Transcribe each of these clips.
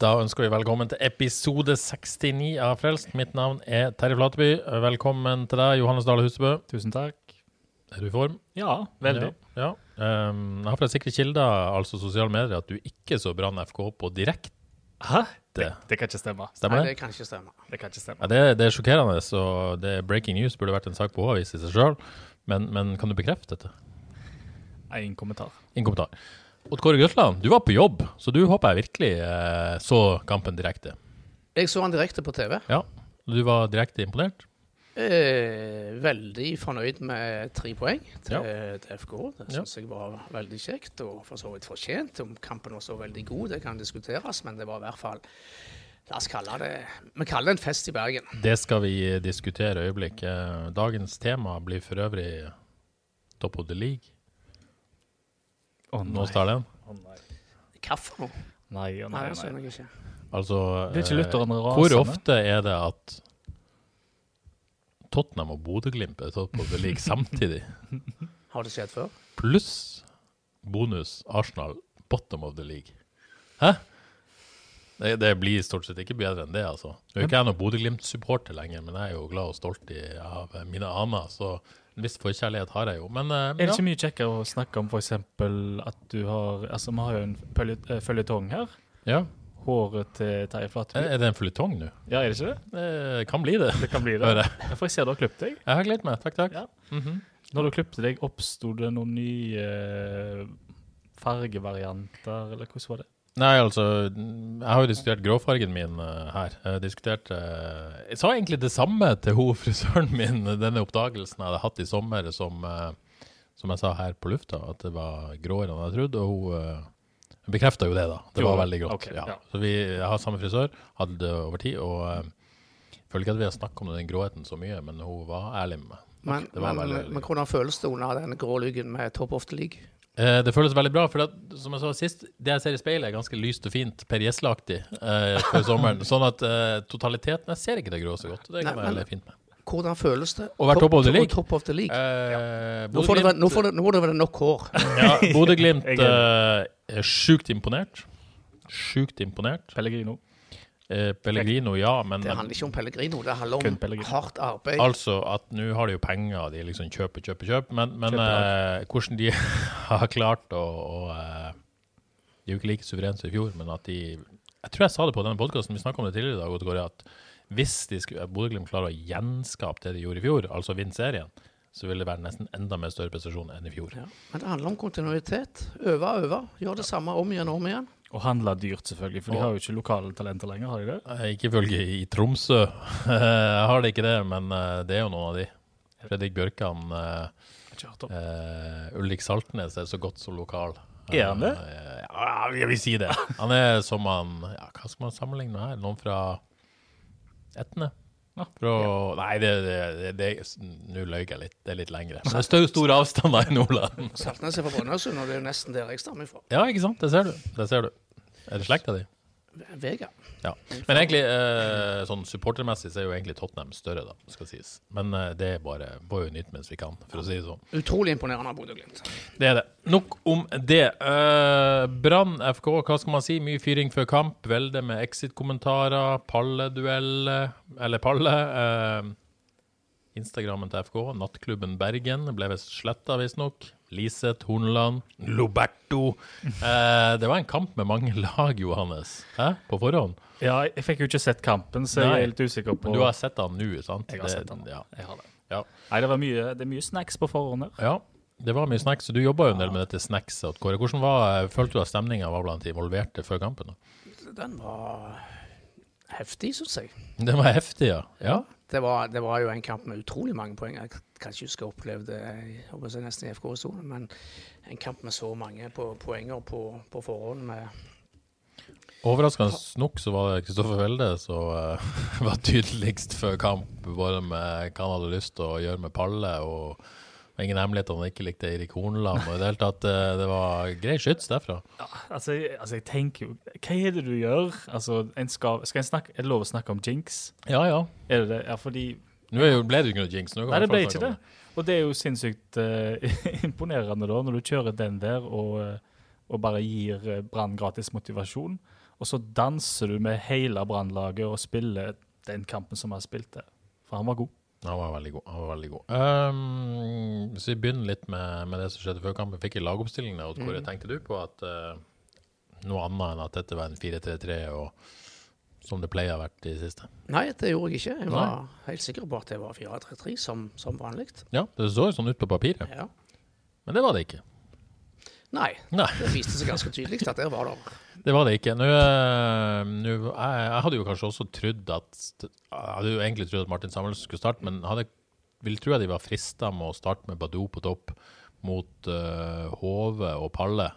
Da ønsker vi velkommen til episode 69 av Frelst. Mitt navn er Terje Flateby. Velkommen til deg, Johannes Dale Husebø. Tusen takk. Er du i form? Ja, veldig. Ja. ja. Um, jeg har fra sikre kilder, altså sosiale medier, at du ikke så Brann FK på direkte. Hæ? Det, det kan ikke stemme. Stemmer det? Nei, det? kan ikke stemme. Det kan ikke stemme. Ja, det, det er sjokkerende, så det er breaking news burde vært en sak på H-avis i seg sjøl. Men, men kan du bekrefte dette? Ingen kommentar. Ingen kommentar. Odd Kåre Grøtland, du var på jobb, så du håper jeg virkelig eh, så kampen direkte. Jeg så han direkte på TV. Ja, Du var direkte imponert? Eh, veldig fornøyd med tre poeng til, Ja. til FK. Det Ja. jeg var veldig kjekt, og for så vidt fortjent. Om kampen var så veldig god, det kan diskuteres, men det var i hvert fall La oss kalle det Vi kaller det en fest i Bergen. Det skal vi diskutere i øyeblikk. Eh, Dagens tema blir for øvrig Top of the League. Å Nå starter den. Å nei. Kaffe nå? Nei, å Nei, nei, det nei. skjønner jeg ikke. Altså Blir ikke eh, lytterne Hvor rasende? ofte er det at Tottenham og Bodø-Glimt er tatt på belik samtidig? Har det skjedd før? Pluss bonus Arsenal bottom of the league. Hæ? Det, det blir stort sett ikke bedre enn det, altså. Nå er ikke jeg noen Bodø-Glimt-supporter lenger, men jeg er jo glad og stolt i, av mine aner, så en viss forkjærlighet har jeg jo. Men eh, Er det ikke mye kjekkere å snakke om f.eks. at du har Altså, vi har jo en eh, føljetong her. ja. Håret til Terje Er Flatby. er det en føljetong nå? Ja, er det ikke det? Det kan bli det. Det kan bli det. Jeg får For jeg ser du har klippet deg. Jeg har gledet meg. Takk, takk. Ja. Mhm. Når du klippet deg, oppsto det noen nye eh, fargevarianter, eller hvordan var det? Nei, altså Jeg har jo diskutert gråfargen min uh, her. Jeg har diskutert eh, Jeg sa egentlig det samme til hun frisøren min, denne oppdagelsen jeg hadde hatt i sommer, som, uh, som jeg sa her på lufta, at det var gråere enn jeg trodde. Og hun uh, bekrefta jo det, da. Det Jo, var veldig grått. Okay, ja. ja. Så vi har samme frisør, hadde det over tid. Og uh, føler ikke at vi har snakka om den gråheten så mye, men hun var ærlig med meg. Men, men, men hvordan føles det under den grå lyggen med Top of the League? Eh, det føles veldig bra, for at, som jeg sa sist, det jeg ser i speilet er ganske lyst og fint, Per Gjesle-aktig uh, før sommeren. Sånn at uh, totaliteten Jeg ser ikke det grå så godt. Det Nei, kan være men- veldig fint med. Hvordan føles det? Å være top of the league? Top of the league. Ja. Nå får det være- nå får det- nå får det være nok hår. ja, Bodø-Glimt Jeg er eh, er sjukt imponert. Sjukt imponert. Pellegrino. Eh, Pellegrino, ja, men Det handler ikke om Pellegrino, det handler om hardt arbeid. Altså at nå har de jo penger, de liksom kjøper, kjøper, kjøper. Men, men Kjøper eh, hvordan de har klart å, å eh, De er jo ikke like suverene som i fjor, men at de Jeg tror jeg sa det på denne podkasten, vi snakka om det tidligere i dag, at hvis de Bodø-Glimt klarer å gjenskape det de gjorde i fjor, altså vinne serien, så vil det være nesten enda mer større prestasjon enn i fjor. Ja. Men det handler om kontinuitet. Øve, øve. Gjør det samme om igjen og om igjen. Og handle dyrt, selvfølgelig, for de har jo ikke lokale talenter lenger, har de det? Ikke ifølge i Tromsø. Har det ikke det, men eh, det er jo noen av de. Fredrik Bjørkan, eh, Ulrik Saltnes er så godt som lokal. Er han det? Ja, jeg vil si det. Han er som han ja, Hva skal man sammenligne her? Noen fra Etne? Ja. Fra, Nei, det, det, det, det Nå løy jeg litt. Det er litt lengre. Men det er store avstander i Nordland. Saltnes er fra Brønnøysund, og det er jo nesten der jeg stammer fra. Ja, ikke sant? Det ser du. Det ser du. Er det slekta di? Vega. Ja. Men egentlig, eh, sånn supportermessig så er jo egentlig Tottenham større, da, skal sies. Men eh, det er bare Må jo nytt mens vi kan, for å si det sånn. Utrolig imponerende av Bodø-Glimt. Det er det. Nok om det. Eh, Brann FK, hva skal man si? Mye fyring før kamp. Velde med exit-kommentarer. Palle-duell, eller Palle. Eh, Instagrammen til FK, Nattklubben Bergen, ble visst sletta, visstnok. Liseth Tornland, Loberto. Eh, det var en kamp med mange lag, Johannes. Hæ? På forhånd. Ja, jeg fikk jo ikke sett kampen, så jeg er litt usikker på Men du har sett han nå, sant? Jeg har Det- sett han. Ja. Jeg har det. Ja. Nei, det, var mye, det er mye snacks på forhånd her. ja. Det var mye snacks, du jobba jo en del med dette snackset. Kåre. Hvordan var, følte du at stemninga var blant de involverte før kampen? da? Den var heftig, syns jeg. Den var heftig, ja. ja. Det var, det var jo en kamp med utrolig mange poeng. Jeg kan ikke huske jeg opplevde det jeg håper å nesten i FK-historien, men en kamp med så mange på, poenger på, på forhånd med Overraskende nok så var det Kristoffer Welde som uh, var tydeligst før kamp, både med hva han hadde lyst til å gjøre med Palle, og det var ingen hemmelighet at han ikke likte Eirik Hornland. Og i det hele tatt, uh, det var grei skyts derfra. Ja, altså, jeg- altså, jeg tenker jo Hva er det du gjør? Altså, en skal, skal en snakke, Er det lov å snakke om jinx? Ja, ja. Er det det? Ja, fordi Nå ble det jo ikke noe jinx. Nei, det ble ikke det. Og det er jo sinnssykt uh, imponerende da, når du kjører den der og, eh, og bare gir eh, Brann gratis motivasjon. Og så danser du med hele Brannlaget og spiller den kampen som har spilt der. For han var god. Han var veldig god. Han var veldig god. Um, så vi begynner litt med, med det som skjedde før kampen. Fikk jeg lagoppstillingen, og hvor Mm. tenkte du på at uh, noe annet enn at dette var en 4-3-3, og som det pleier å ha vært i det siste? Nei, det gjorde jeg ikke. Jeg var helt sikker på at det var 4-3-3 som, som vanlig. Ja, det så jo sånn ut på papiret, Ja. men det var det ikke. Nei, Nei, det viste seg ganske tydelig at der var det det var det ikke. Nå, eh, nå, jeg, jeg hadde jo kanskje også trodd at Jeg hadde jo egentlig trodd at Martin Samuelsen skulle starte, men hadde, vil tro at de var frista med å starte med Badou på topp mot uh, Hove og Palle,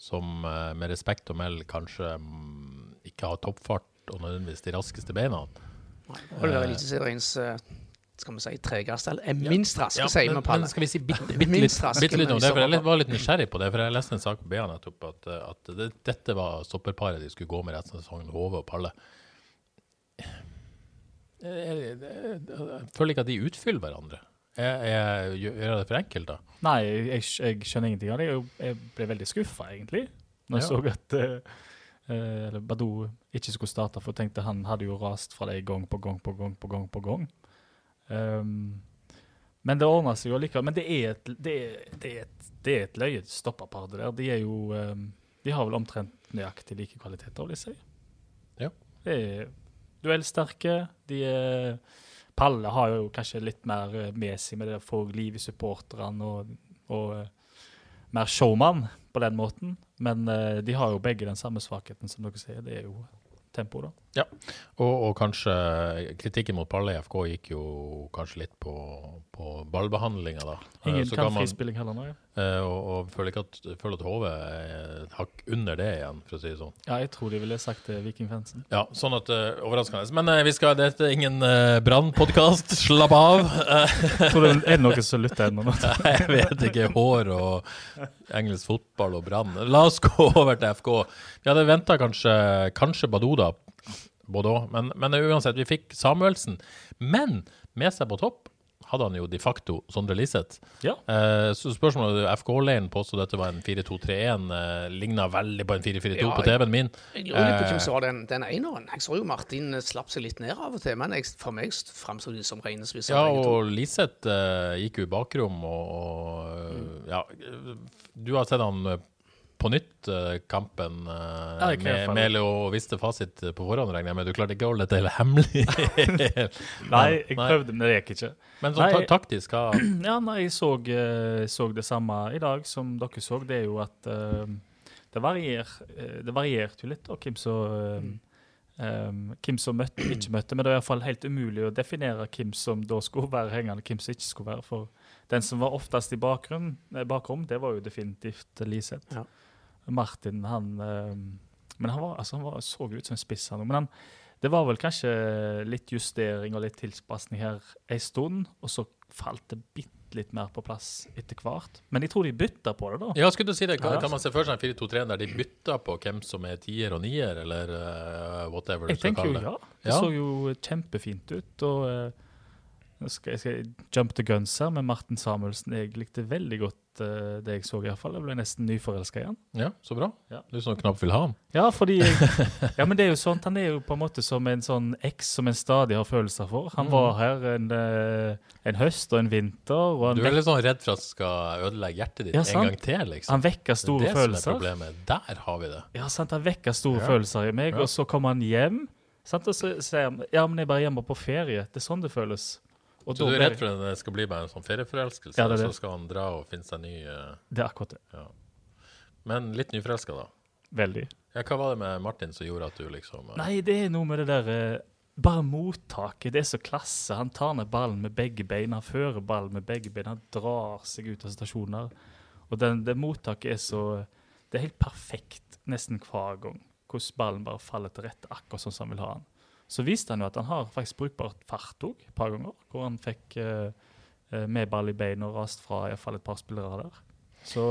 som uh, med respekt å melde kanskje um, ikke har toppfart og nødvendigvis de raskeste beina. Og det var Eliteseriens eh, skal vi si, tregeste, eller eh, minst raske, sier vi på med Palle. skal vi si bitte, bitte, litt, bitte litt om det? For jeg var litt nysgjerrig på det, for jeg leste en sak på BA nettopp at, at det, dette var stopperparet de skulle gå med resten av sesongen, Hove og Palle. Jeg, jeg, jeg, jeg føler ikke at de utfyller hverandre. Jeg, jeg, gjør jeg det for enkelt, da? Nei, jeg, skjønner ingenting av det. Jeg, ble veldig skuffa, egentlig, når jeg Ja. så at eh, eh, eller Badou ikke skulle starte, for tenkte han hadde jo rast fra det gang på gang på gang på gang. på gang. Um, men det ordna seg jo likevel. Men det er et, det er, det er et, det er et løyet stopperpar, det der. De er jo um, De har vel omtrent nøyaktig like kvaliteter, vil jeg si. Ja. Det er duellsterke. De er Palle har jo kanskje litt mer eh, med seg med det å få liv i supporterne og, og uh, mer showman på den måten. Men eh, de har jo begge den samme svakheten, som dere sier. Det er jo tempo, da. Og, og kanskje kritikken mot Palle i FK gikk jo kanskje litt på, på ballbehandlinga, da. Eh, Ingen så kan frispilling heller nå. Eh, og, og føler at, føler at HV er et hakk under det igjen, for å si det sånn. ja, jeg tror de ville sagt det, Vikingfansen. Ja, sånn at uh, overraskende. Men uh, vi skal, dette er ingen uh, brannpodkast. Slapp av. Eh, Tror du, er det noen som lytter ennå? nå? jeg vet ikke. Hår og engelsk fotball og brann. La oss gå over til FK. Vi hadde venta kanskje, kanskje Badoda, både òg. Men, men uansett, vi fikk Samuelsen. Men med seg på topp hadde han jo de facto Sondre Liseth. Ja. Eh, så spørsmålet FK-leiren påsto dette var en 4-2-3-1. Eh, Ligna veldig på en 4-4-2 Ja, på TV-en min. Jeg lurer litt på Eh. hvem som var den, den eneren. Jeg så jo Martin eh, slapp seg litt ned av og til, men jeg, for meg framsto de som rene spisser. Ja, og Liseth eh, gikk jo i bakrom, og, og mm. ja Du har sett han eh, på nytt, eh, kampen eh, Ja, med Melio og visste fasit på forhånd, regner jeg med. Du klarte ikke å holde dette hele hemmelig? Nei, jeg prøvde, men det gikk ikke. Men sånn Nei. ta taktisk, hva Ja, nei, jeg så, eh, så det samme i dag som dere så. Det er jo at uh, det, varier, det varierte jo litt, da, hvem som eh, hvem som møtte og ikke møtte. Men det er i hvert fall helt umulig å definere hvem som da skulle være hengende, hvem som ikke skulle være. For den som var oftest i bakgrunn, eh, bakrom, det var jo definitivt Liseth. Ja. Martin, han eh, Men han, var, altså, han var, så ut som en spiss, han òg. Men han, det var vel kanskje litt justering og litt tilpasning her en stund, og så falt det bitte litt mer på plass etter hvert. Men jeg tror de bytta på det, da. Ja, skulle du si det. Kan, kan man se for seg en 4-2-3 der de bytter på hvem som er tier og nier, eller uh, whatever du Jeg tenker jo ja. Det Ja. så jo kjempefint ut. og Uh, skal jeg skal jump the guns her med Martin Samuelsen. Jeg likte veldig godt eh, det jeg så, i hvert fall. Jeg ble nesten nyforelska igjen. Ja, så bra. Ja. Du som knapt vil ha han. Ja, fordi jeg, Ja, men det er jo sånt. Han er jo på en måte som en sånn eks som en stadig har følelser for. Han Mm. var her en, eh, en høst og en vinter, og Du er litt sånn redd for at han skal ødelegge hjertet ditt Ja, en gang til, liksom. han vekka Det store er det som er følelser. problemet. Der har vi det. Ja, sant, Han vekker store Ja. følelser i meg, og så kommer han hjem. Sant, og så sier han ja, men jeg er bare hjemme på ferie. Det er sånn det føles. Og Så du er redd for at det skal bli bare en sånn ferieforelskelse, Ja, det og så skal han dra og finne seg ny uh... Det er akkurat det. ja. Men litt nyforelska, da. Veldig. Ja, hva var det med Martin som gjorde at du liksom uh... Nei, det er noe med det der uh, Bare mottaket. Det er så klasse. Han tar ned ballen med begge bein. Han fører ballen med begge bein. Han drar seg ut av stasjoner. Og den, det mottaket er så Det er helt perfekt nesten hver gang. Hvordan ballen bare faller til rette akkurat sånn som han vil ha den. Så viste han jo at han har faktisk brukbart fart òg, et par ganger. Hvor han fikk eh, eh, med ball i beina og rast fra iallfall et par spillere der. Så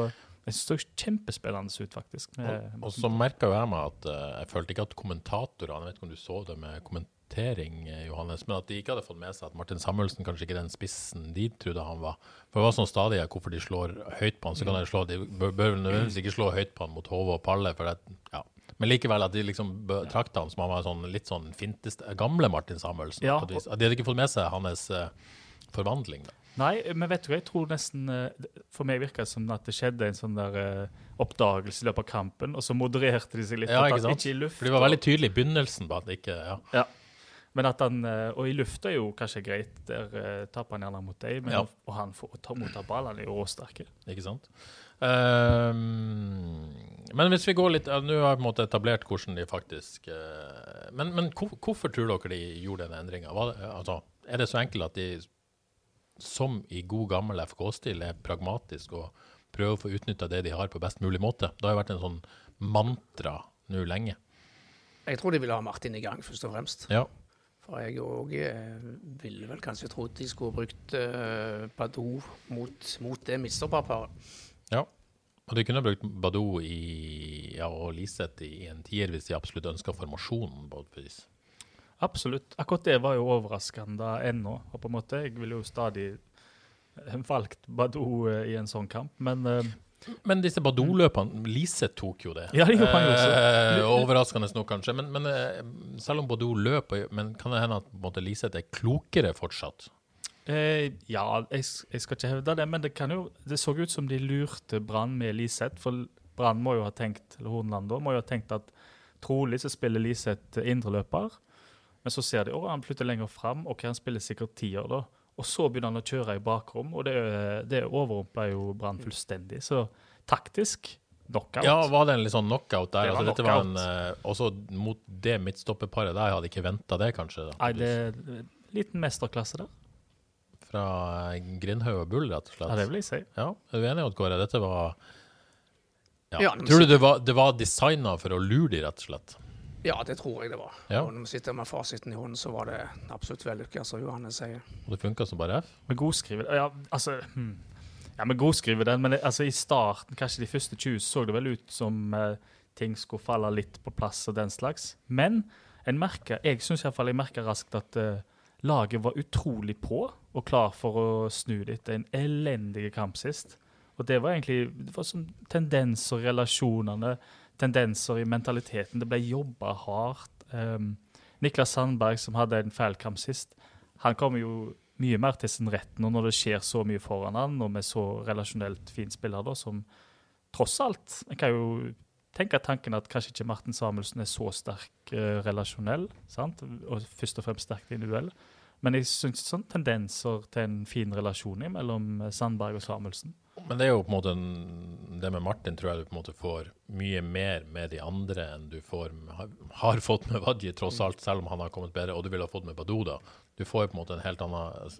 jeg syns det så kjempespennende ut, faktisk. med- Og, og så merka jo jeg meg at uh, jeg følte ikke at kommentatorene Jeg vet ikke om du så det med kommentering, eh, Johannes, men at de ikke hadde fått med seg at Martin Samuelsen kanskje ikke den spissen de trodde han var. For det var sånn stadig hvorfor de slår høyt på han, så kan de slå De bør, bør vel nødvendigvis ikke slå høyt på han mot Hove og Palle, for det, ja. Men likevel at de liksom betrakta han som han var sånn, litt sånn fintest, gamle Martin Samuelsen. Ja, de hadde ikke fått med seg hans eh, forvandling. da. Nei, men vet du hva, jeg tror nesten eh, For meg virka det som at det skjedde en sånn der eh, oppdagelse i løpet av kampen, og så modererte de seg litt. Ja, ikke sant? Ikke i luft, For de var veldig tydelige i begynnelsen på at det ikke ja. Ja. Men at han, eh, Og i lufta er jo kanskje greit, der taper han gjerne mot deg, men Ja. og han får ta mot ballene, er jo råsterke. Ikke sant? Ehm, men hvis vi går litt Nå har jeg på en måte etablert hvordan de faktisk eh, Men, men hvor, hvorfor tror dere de gjorde den endringa? Altså, er det så enkelt at de, som i god gammel FK-stil, er pragmatisk og prøver å få utnytta det de har, på best mulig måte? Det har jo vært en sånn mantra nå lenge. Jeg tror de ville ha Martin i gang, først og fremst. Ja. For jeg òg eh, ville vel kanskje trodd de skulle brukt uh, Badou mot, mot det midtstopperparet. Ja. Og de kunne brukt Badou i, ja, og Liseth i en tier hvis de absolutt ønska formasjonen. på et vis. Absolutt. Akkurat det var jo overraskende ennå. Og på en måte, Jeg ville jo stadig eh, valgt Badou eh, i en sånn kamp, men uh, Men disse Badou-løpene Lise tok jo det. Ja, det gjorde han også. Eh, overraskende nok, kanskje. Men, men selv om Badou løper, men kan det hende at Liseth er klokere fortsatt? Eh, ja, jeg, jeg skal ikke hevde det, men det, kan jo, det så ut som de lurte Brann med Liseth. For Brann må jo ha tenkt eller Hornland da, må jo ha tenkt at trolig så spiller Liseth indreløper. Men så ser de at han flytter lenger fram, og han spiller sikkert tier da. Og så begynner han å kjøre i bakrom, og det, det overrumpla jo Brann fullstendig. Så taktisk knockout. Ja, var det en litt sånn knockout der? Det var altså, var en, knockout. eh, også mot det midtstopperparet der, jeg hadde ikke venta det, kanskje? Da, Nei, det er en liten mesterklasse der. Fra eh, Grindhaug og Bull, rett og slett? Ja, det vil jeg si. Ja, er du enig, Odd Kåre? Dette var ja. Ja, men Tror du det var, det var designa for å lure de, rett og slett? Ja, det tror jeg det var. Ja. Og når vi sitter med fasiten i hånden, så var det absolutt vellykka, som Johannes sier. Og det funka som bare F? Med godskrive Ja, altså hmm. Ja, med godskrive den, men det, altså, i starten, kanskje de første 20, så det vel ut som eh, ting skulle falle litt på plass og den slags. Men en merker, jeg syns iallfall jeg merka raskt at eh, laget var utrolig på og klar for å snu det etter en elendig kamp sist. Og det var egentlig det var sånn tendenser i relasjonene, tendenser i mentaliteten. Det ble jobba hardt. Um, Niklas Sandberg, som hadde en feil kamp sist, han kommer jo mye mer til sin rett nå når det skjer så mye foran han, og med så relasjonelt fin spiller, da, som tross alt Jeg kan jo tenke tanken at kanskje ikke Martin Samuelsen er så sterk uh, relasjonell, sant? og først og fremst sterk individuell. Men jeg syns sånn tendenser til en fin relasjon mellom eh, Sandberg og Samuelsen. Men det er jo på en måte en, det med Martin tror jeg du på en måte får mye mer med de andre enn du får har, har fått med Wadji, tross alt, selv om han har kommet bedre, og du ville ha fått med Badou, da. Du får jo på en måte en helt annen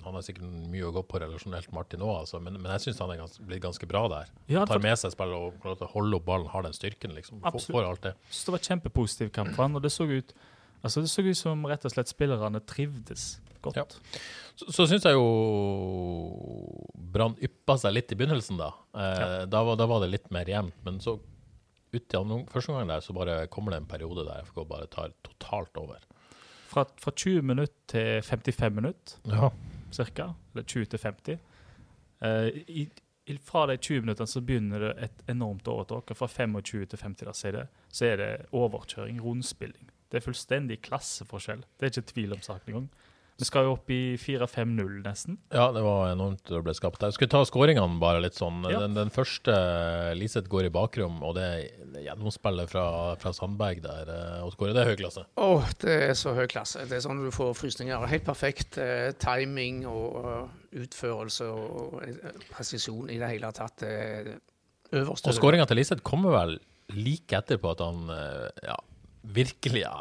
Han har sikkert mye å gå på relasjonelt, Martin òg, altså, men, men jeg syns han er gans, blitt ganske bra der. Ja, Tar med seg spillet og klarer å holde opp ballen, har den styrken, liksom. Får, får alt det. Så det var kjempepositiv kamp for han, og det så ut Altså det så ut som rett og slett spillerne trivdes godt. Ja. Så, så syns jeg jo Brann yppa seg litt i begynnelsen, da. Eh, da, var, da var det litt mer jevnt. Men så ut i andre, første gang der, så bare kommer det en periode der FK bare tar totalt over. Fra, fra 20 minutter til 55 minutter, Ja. cirka. Eller 20 til 50. Eh, i, fra de 20 minuttene så begynner det et enormt overtak. og Fra 25 til 50 da, så er det overkjøring, rundspilling. Det er fullstendig klasseforskjell. Det er ikke tvil om saken engang. Vi skal jo opp i 4-5-0 nesten. Ja, det var enormt det ble skapt der. Jeg skulle ta skåringene bare litt sånn. Ja. Den, den første, Liseth går i bakrom, og det det gjennomspillet fra, fra Sandberg der, å og skårer, det er høy klasse. Åh, det er så høy klasse. Det er sånn du får frysninger. Helt perfekt eh, timing og uh, utførelse og uh, presisjon i det hele tatt. Eh, øverste Og skåringa til Liseth kommer vel like etterpå at han eh, ja, virkelig ja,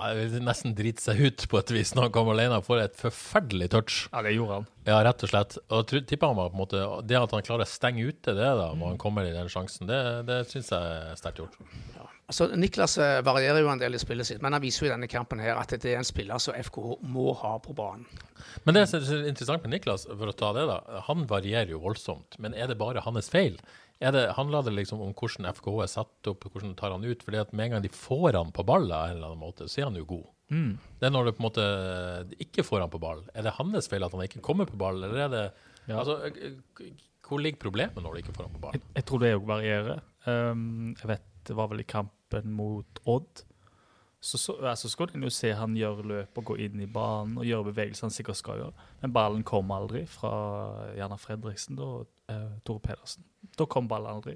nesten driter seg ut på et vis når han kommer alene og får et forferdelig touch. Ja, det gjorde han. Ja, rett og slett. Og tipper han var på en måte Det at han klarer å stenge ute det da, når han kommer i den sjansen, det, det syns jeg er sterkt gjort. Altså, Niklas eh, varierer jo en del i spillet sitt, men han viser jo i denne kampen her at det er en spiller som FKH må ha på banen. Men det som er interessant med Niklas, for å ta det da, han varierer jo voldsomt. Men er det bare hans feil? Er det, handler det liksom om hvordan FKH er satt opp, hvordan tar han ut? Fordi at med en gang de får han på ball, av en eller annen måte, så er han jo god. Mm. Det er når du på en måte ikke får han på ball. Er det hans feil at han ikke kommer på ball, eller er det Ja. Altså, hvor ligger problemet når du ikke får han på ball? Jeg, jeg tror det òg varierer. Um, jeg vet det var vel i kampen mot Odd. Så, så, altså, skulle en jo se han gjøre løp og gå inn i banen og gjøre bevegelser han sikkert skal gjøre. Men ballen kom aldri fra gjerne Fredriksen og eh, Tore Pedersen. Da kom ballen aldri.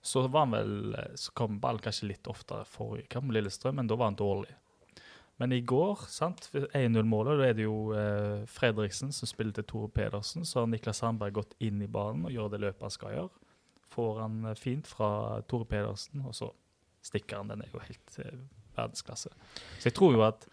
Så, var han vel, eh, så kom ballen kanskje litt oftere forrige kamp med Lillestrøm, men da var han dårlig. Men i går, sant, 1-0-målet, da er det jo eh, Fredriksen som spiller til Tore Pedersen. Så har Niklas Sandberg gått inn i banen og gjør det løpet han skal gjøre. Får han eh, fint fra Tore Pedersen, og så stikker han. Den er jo helt eh, verdensklasse. Så jeg tror jo at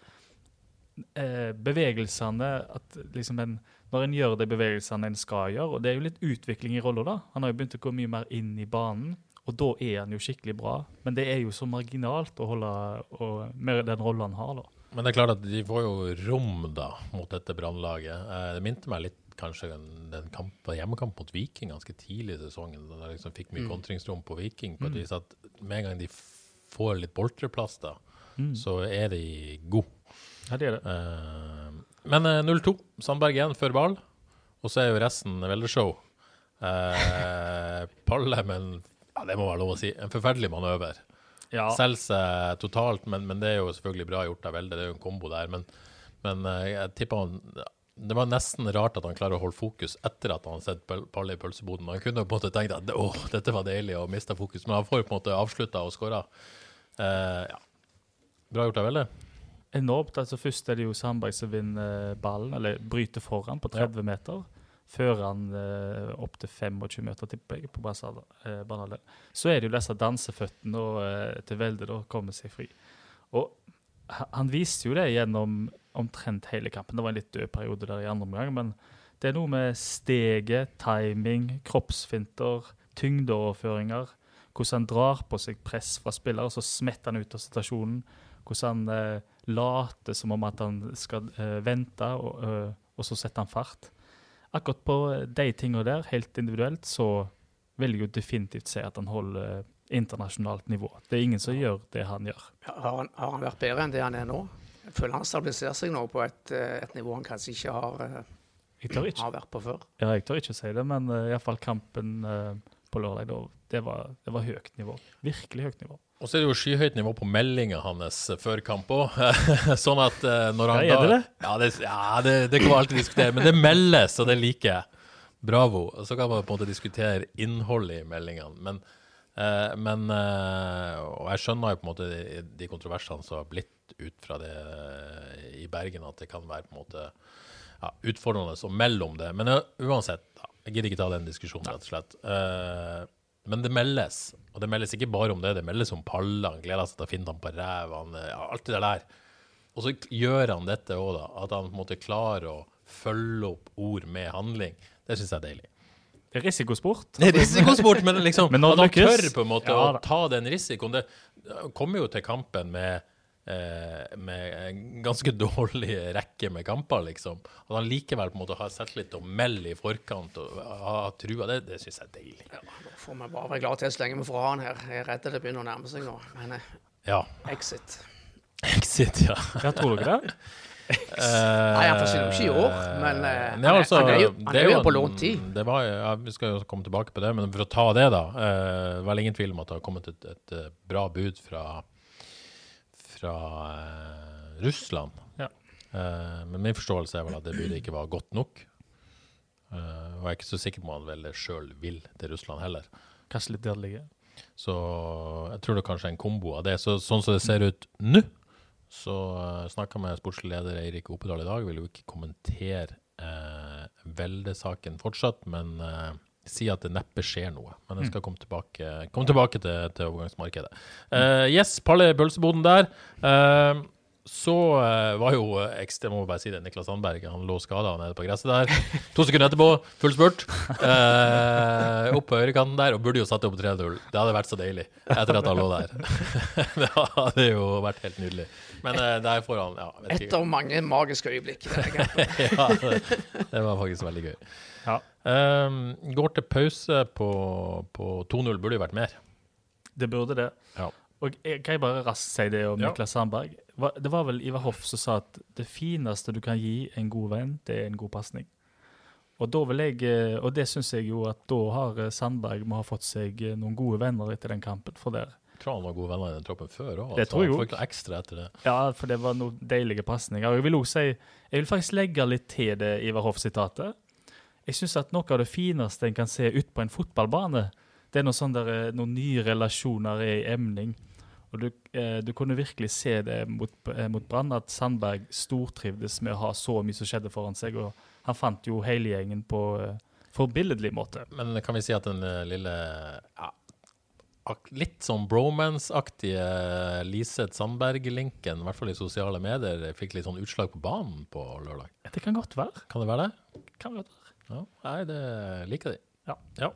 eh, bevegelsene at liksom en, Når en gjør de bevegelsene en skal gjøre, og det er jo litt utvikling i rolla, da. Han har jo begynt å gå mye mer inn i banen. Og da er han jo skikkelig bra, men det er jo så marginalt å holde og, med den rolla han har, da. Men det er klart at de får jo rom da mot dette brannlaget. Eh, det minte meg litt kanskje den, den kamp, hjemmekamp mot Viking ganske tidlig i sesongen. Da de liksom fikk mye Mm. kontringsrom på Viking. på et Mm. vis at Med en gang de får litt boltreplass, da, Mm. så er de gode. Ja, det er det. Uh, men eh, 0-2. Sandberg 1 før ball. Og så er jo resten veldeshow. Uh, Palle, men ja, det må være lov å si. En forferdelig manøver. Ja. Selger seg totalt, men, men det er jo selvfølgelig bra gjort av Velde. Det er jo en kombo der. Men, men eh, jeg tipper han Det var nesten rart at han klarer å holde fokus etter at han har sett Pal- Palle i pølseboden. Han kunne på en måte tenkt at å, dette var deilig, og mista fokus. Men han får på en måte avslutta og skåra. ja. Bra gjort av Velle. enormt. altså Først er det jo Sandberg som vinner ballen, eller bryter foran på 30 meter. Før han eh, opp til 25 meter, tipper jeg, på eh. Så er det jo disse danseføttene og, eh, til Velde da kommer seg fri. Og han viste jo det gjennom omtrent hele kampen. Det var en litt død periode der i andre omgang, men det er noe med steget, timing, kroppsfinter, tyngdeoverføringer. Hvordan han drar på seg press fra spillere, så smetter han ut av situasjonen. Hvordan han eh, later som om at han skal eh, vente, og, eh, og så setter han fart. Akkurat på eh, de tingene der, helt individuelt, så vil jeg jo definitivt si at han holder internasjonalt nivå. Det er ingen som gjør det han gjør. Har han, har han vært bedre enn det han er nå? Jeg føler han stabiliserer seg nå på et, eh, et nivå han kanskje ikke har, eh, ikke, har vært på før. ja, jeg tør ikke si det, men uh, iallfall kampen uh, på lørdag, da, det var, det var høyt nivå. Virkelig høyt nivå. Og så er det jo skyhøyt nivå på meldinga hans før kamp òg. sånn at eh, når han Ja, er det? Ja, det, ja det, det kan man alltid diskutere, men det meldes, og det liker jeg. Bravo. Og så kan man på en måte diskutere innholdet i meldingene. Men, eh, men eh, Og jeg skjønner jo på en måte de, de kontroversene som har blitt ut fra det eh, i Bergen, at det kan være på en måte ja, utfordrende og mellom det. Men uh, uansett, jeg gidder ikke ta den diskusjonen, rett og slett. Eh, men det meldes, og det meldes ikke bare om det, det meldes om pallene, Han gleder seg til å finne ham på ræva, eh, ja, alt det der. Og så gjør han dette òg, da. At han på en måte klarer å følge opp ord med handling. Det syns jeg er deilig. Det er risikosport. Det er risikosport, men liksom Men at han tør på en måte Ja, å ta den risikoen. Det kommer jo til kampen med, eh, med en ganske dårlig rekke med kamper, liksom. At han likevel på en måte har selvtillit og melder i forkant og har trua, det, det syns jeg er deilig. Nå får vi bare være glad til så lenge vi får ha han her. Jeg er redd det begynner å nærme seg nå. Men eh, Ja. exit. Exit, ja. Ja, tror dere det? Nei, han forsvinner jo ikke i år, men eh, han, Ja, er, altså, han er jo, han er jo på lånt tid. Det var, ja, vi skal jo komme tilbake på det, men for å ta det, da. Uh, vel ingen tvil om at det har kommet et, et eh, bra bud fra, fra eh, Russland. Ja. Eh, men min forståelse er vel at det budet ikke var godt nok. Eh, og jeg er ikke så sikker på om han vel sjøl vil til Russland heller. Kanskje litt der det ligger. Så jeg tror det kanskje er en kombo av det. Så, sånn som det ser ut nå, så uh, snakka med sportslig leder Eirik Opedal i dag. Vil jo ikke kommentere uh, Velde-saken fortsatt, men uh, si at det neppe skjer noe. Men jeg skal komme tilbake, komme tilbake til, til overgangsmarkedet. Uh, yes, Palle Bølseboden der. Uh, så uh, var jo ekstra, må bare si det, Niklas Sandberg han lå skada nede på gresset der. To sekunder etterpå, full spurt. Uh, opp på høyrekanten der, og burde jo satt det opp 3-0. Det hadde vært så deilig etter at han lå der. det hadde jo vært helt nydelig. Men der får han ja, Et av mange magiske øyeblikk. ja, det, det var faktisk veldig gøy. Ja. Um, går til pause på, på 2-0. Burde jo vært mer. Det burde det. Ja. Og jeg, kan jeg bare raskt si det om Ja. Niklas Sandberg? Det var vel Ivar Hoff som sa at det fineste du kan gi en god venn, det er en god pasning. Og, eh, og det syns jeg jo at da har eh, Sandberg må ha fått seg eh, noen gode venner etter den kampen. For der. Jeg tror han var gode venner i den troppen før òg. Det tror jeg Han også. noe ekstra etter det. Ja, for det var noen deilige pasninger. Jeg vil også si, jeg vil faktisk legge litt til det Ivar Hoff-sitatet. Jeg syns at noe av det fineste en kan se ut på en fotballbane, det er noe sånn der, eh, noen nye relasjoner er i emning. Og du, eh, du kunne virkelig se det mot, eh, mot Brann, at Sandberg stortrivdes med å ha så mye som skjedde foran seg. Og han fant jo hele gjengen på eh, forbilledlig måte. Men kan vi si at den eh, lille ja, Litt sånn bromance-aktige Liseth Sandberg-linken, i hvert fall i sosiale medier, fikk litt sånn utslag på banen på lørdag. Det kan godt være. Kan det være det? Kan godt være. Ja. Nei, det liker de. Ja.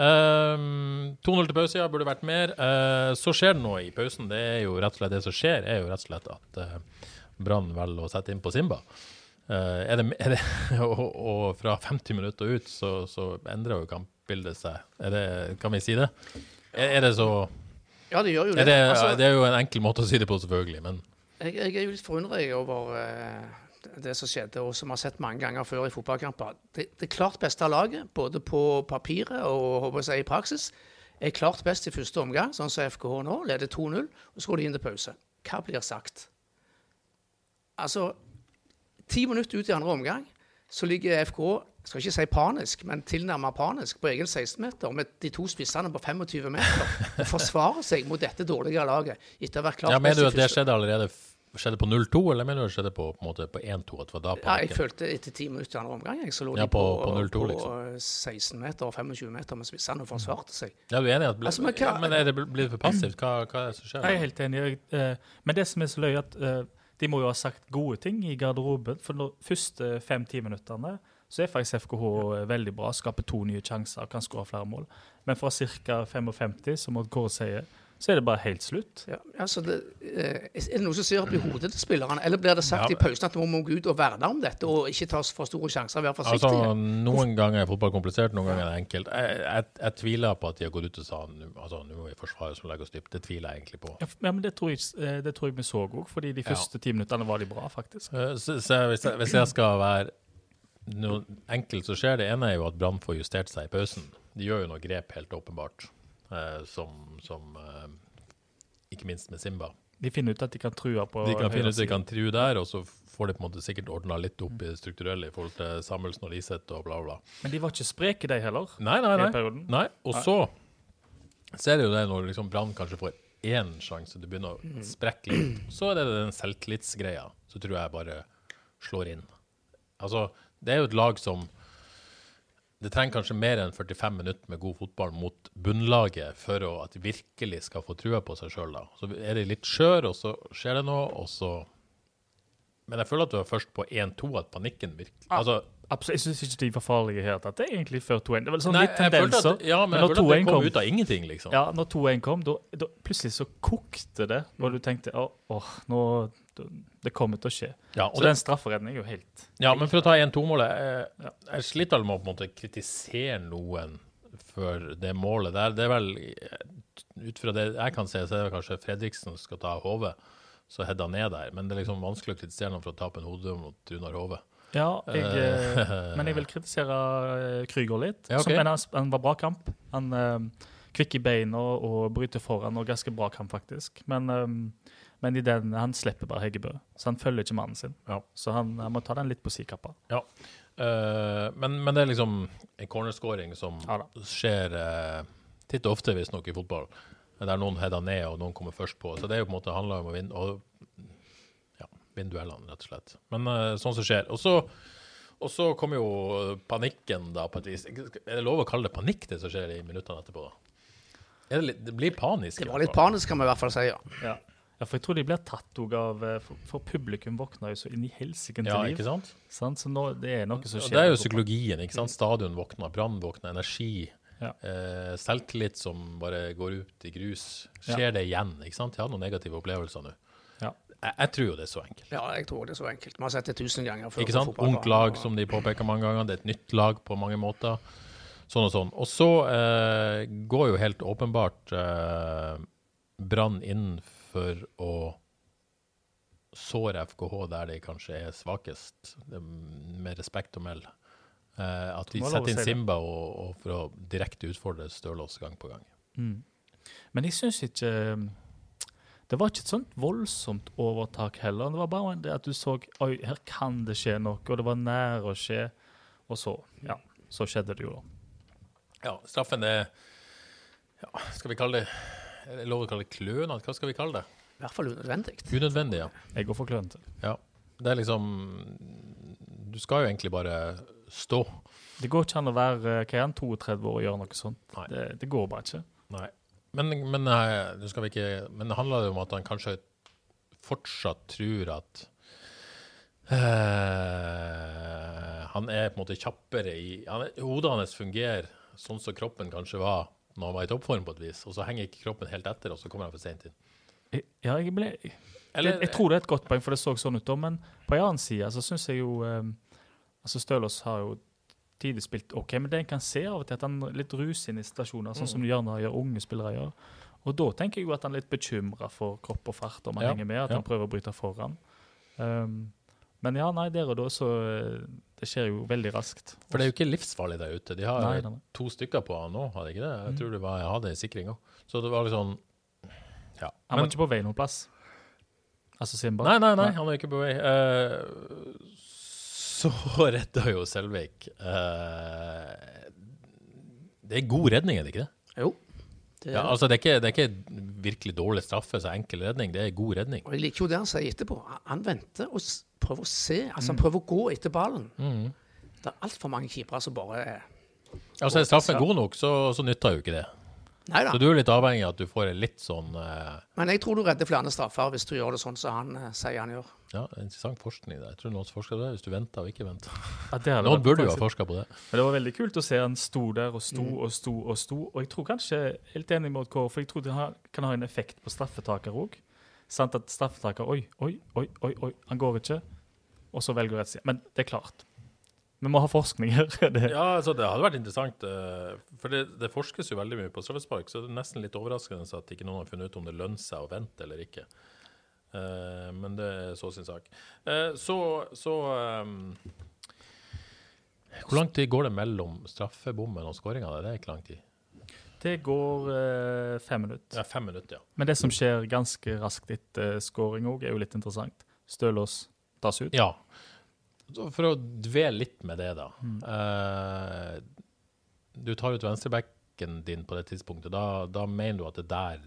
Ehm, 2-0 til pause, ja, burde vært mer. Uh, så skjer det noe i pausen. Det er jo rett og slett det som skjer, er jo rett og slett at uh, Brann velger å sette inn på Simba. Uh, er det, er det, og, og fra 50 minutter ut så, så endrer jo kampbildet seg. Er det, kan vi si det? Er, er det så Ja, det gjør jo det. er det, Altså, det er jo en enkel måte å si det på, selvfølgelig, men jeg, jeg er jo litt forundra over eh, det som skjedde, og som vi har sett mange ganger før i fotballkamper. Det, det klart beste laget, både på papiret og håper jeg i praksis, er klart best i første omgang, sånn som FKH nå. Leder 2-0, og så går de inn til pause. Hva blir sagt? Altså, ti minutter ut i andre omgang så ligger FKH jeg skal ikke si panisk, men tilnærmet panisk på egen 16-meter med de to spissene på 25 meter og forsvarer seg mot dette dårlige laget etter å ha vært klart ja, Mener du at det skjedde allerede skjedde på 0-2, eller mener du det skjedde på, på, på 1-2? At det var da Ja, jeg følte etter ti minutter i andre omgang jeg, så lå Ja, de på, på- på 0-2 på liksom. 16 meter og 25 meter med spissene og forsvarte seg. Ja, du er enig at ble, Altså, men hva- ja, men er det bl- blitt for passivt? Hva, hva er det som skjer? Jeg er helt enig. Jeg, eh, men det som er så løy, at eh, de må jo ha sagt gode ting i garderoben. For de første fem-ti minuttene så er faktisk FKH eh, veldig bra. Skaper to nye sjanser, kan skåre flere mål. Men fra ca. 55, som Odd Kåre sier, så er det bare helt slutt. Ja, altså det, eh, er det noe som ser opp i hodet til spillerne, eller blir det sagt Ja. i pausen at vi må gå ut og verne om dette og ikke ta for store sjanser, være forsiktige? Altså, Noen ganger er fotball komplisert, noen ganger er det enkelt. Jeg, jeg, jeg tviler på at de har gått ut og sa altså, nå må vi forsvare som legger oss dypt. Det tviler jeg egentlig på. Ja, men det tror jeg, eh, det tror jeg vi så òg, fordi de Ja. første ti minuttene var de bra, faktisk. Eh, Så, så hvis, jeg, hvis jeg skal være noe enkelt så skjer, det ene er jo at Brann får justert seg i pausen. De gjør jo noe grep, helt åpenbart, som, som eh, Ikke minst med Simba. De finner ut at de kan true på De kan finne ut de kan true der, og så får de på en måte sikkert ordna litt opp i det strukturelle i forhold til Samuelsen og Liseth og bla, bla. Men de var ikke spreke, de heller. Nei, nei, nei. nei. Og så ser du det når liksom Brann kanskje får én sjanse, det begynner å sprekke litt. Så er det den selvtillitsgreia som tror jeg bare slår inn. Altså, det er jo et lag som Det trenger kanskje mer enn 45 minutter med god fotball mot bunnlaget for at de virkelig skal få trua på seg sjøl. Så er de litt skjør, og så skjer det noe, og så Men jeg føler at du var først på 1-2 at panikken virkelig Altså, Absolutt, Jeg syns ikke de var farlige her. At det er egentlig før 2-1. Det var sånn Nei, litt tendenser. at, ja, men jeg når at det 2-1 kom ut av ingenting, liksom. Ja, når 2-1 kom, da, plutselig så kokte det, og du tenkte åh, åh, nå Det kommer til å skje. Ja, Så det, den strafferedningen er jo helt ja, men for å ta 1-2-målet Jeg, jeg sliter med å på en måte kritisere noen for det målet der. Det er vel Ut fra det jeg kan se, så er det kanskje Fredriksen som skal ta HV, så Hedda ned der. Men det er liksom vanskelig å kritisere noen for å tape en hode mot Runar Hove. Ja, jeg, eh, men jeg vil kritisere eh, Krüger litt. Ja, okay. som, han, var bra kamp. Han eh, kvikk i beina og bryter foran, og ganske bra kamp, faktisk. Men, eh, men i den, han slipper bare Heggebø, så han følger ikke mannen sin. Ja. Så han, han må ta den litt på sikappa. Ja. Uh, men, men det er liksom en cornerscoring som Ja skjer uh, titt og ofte, visstnok, i fotball. Der noen header ned, og noen kommer først på. Så det er jo på en måte handla om å vinne og, ja, vinne duellene, rett og slett. Men uh, sånn som skjer. Og så, Og så kom jo panikken, da, på et vis. Er det lov å kalle det panikk, det som skjer i minuttene etterpå? da? Er det, litt, det blir panisk. Det var litt panisk, kan vi i hvert fall si. ja. Ja. Ja, for jeg tror de blir tatt òg av eh, for, for publikum våkner jo så inn i helsike til Ja, liv. ikke sant? Sant? Så nå, det er noe som skjer. det er jo psykologien. ikke sant? Stadion våkner, Brann våkner, energi. Ja. Eh, selvtillit som bare går ut i grus. Ja. Skjer det igjen? ikke sant? Jeg har noen negative opplevelser nå. Ja. Jeg, jeg tror jo det er så enkelt. Ja, jeg tror det er så enkelt. Vi har sett det tusen ganger før. Ikke sant? Ungt lag, som de påpeker mange ganger. Det er et nytt lag på mange måter. Sånn og sånn. Og så eh, går jo helt åpenbart eh, Brann inn for å såre FKH der de kanskje er svakest, med respekt å melde. Eh, at de setter inn. Simba og, og for å direkte utfordre Stølås gang på gang. Mm. Men jeg syns ikke um, Det var ikke et sånt voldsomt overtak heller. Det var bare det at du så Oi, her kan det skje noe, og det var nær å skje. Og så, ja, så skjedde det jo, da. Ja, straffen er ja, Skal vi kalle det Er det lov å kalle det klønete? Hva skal vi kalle det? I hvert fall unødvendig. Unødvendig, ja. Jeg går for klønete. Ja. Det er liksom Du skal jo egentlig bare stå. Det går ikke an å være hva er han, 32 år og gjøre noe sånt. Nei. Det, det går bare ikke. Nei. Men, men, eh, ikke, men det handler jo om at han kanskje fortsatt tror at eh, Han er på en måte kjappere i han Hodet hans fungerer sånn som kroppen kanskje var når han var i toppform, på et vis. Og så henger ikke kroppen helt etter, og så kommer han for seint inn. Ja, jeg, ble, jeg, Eller- jeg tror det er et godt poeng, for det så sånn ut da. Men på en annen side så syns jeg jo eh, altså Stølås har jo tidlig spilt OK, men det en kan se av og til at han litt inn i situasjoner, sånn Mm. som du gjerne gjør unge spillere gjør. Og da tenker jeg jo at han er litt bekymra for kropp og fart, om han Ja, henger med, at ja. han prøver å bryte foran. Um, men ja, nei, der og da så eh, Det skjer jo veldig raskt. For det er jo ikke livsfarlig der ute. De har Nei, nei, nei. to stykker på han nå, har de ikke det? Jeg Mm. tror det var, jeg hadde en sikring òg. Så det var litt sånn Ja. Han var ikke på vei noen plass. Altså Simba. Nei, nei, nei, han er ikke på vei. Uh, så redda jo Selvik uh, Det er god redning, er det ikke det? Jo. Det, Ja, altså, det, er ikke, det er ikke virkelig dårlig straffe, så enkel redning. Det er god redning. Og jeg liker jo det han sier etterpå. Han- venter og prøver å se. Altså, Mm. han prøver å gå etter ballen. Det er altfor mange keepere som bare Altså, Er straffen god nok, så, så nytter jo ikke det. Nei da. Så du er litt avhengig av at du får en litt sånn uh... Men jeg tror du redder flere straffer hvis du gjør det sånn som han uh, sier han gjør. Ja, interessant forskning der. Jeg tror noen forsker på det, hvis du venter og ikke venter. Ja, Noen burde jo ha forska på det. Men det var veldig kult å se han sto der og sto og sto og sto. Og jeg tror kanskje, er enig med Kåre, for jeg tror det kan ha en effekt på straffetaker òg. Sant at straffetaker Oi, oi, oi, oi, oi, han går ikke. Og så velger rett side. Men det er klart. Vi må ha forskning her. det, Ja, altså Det hadde vært interessant, eh, for det, det forskes jo veldig mye på straffespark, så det er nesten litt overraskende at ikke noen har funnet ut om det lønner seg å vente eller ikke. Eh, men det er så sin sak. Eh, så så um, Hvor lang tid går det mellom straffebommen og skåringa? Det er ikke lang tid. det går fem minutter. Er fem minutter, ja. Men det som skjer ganske raskt etter skåring òg, er jo litt interessant. Stølås tas ut. Ja. For å dvele litt med det, da. Eh, du tar ut venstrebacken din på det tidspunktet. Da, da mener du at det er der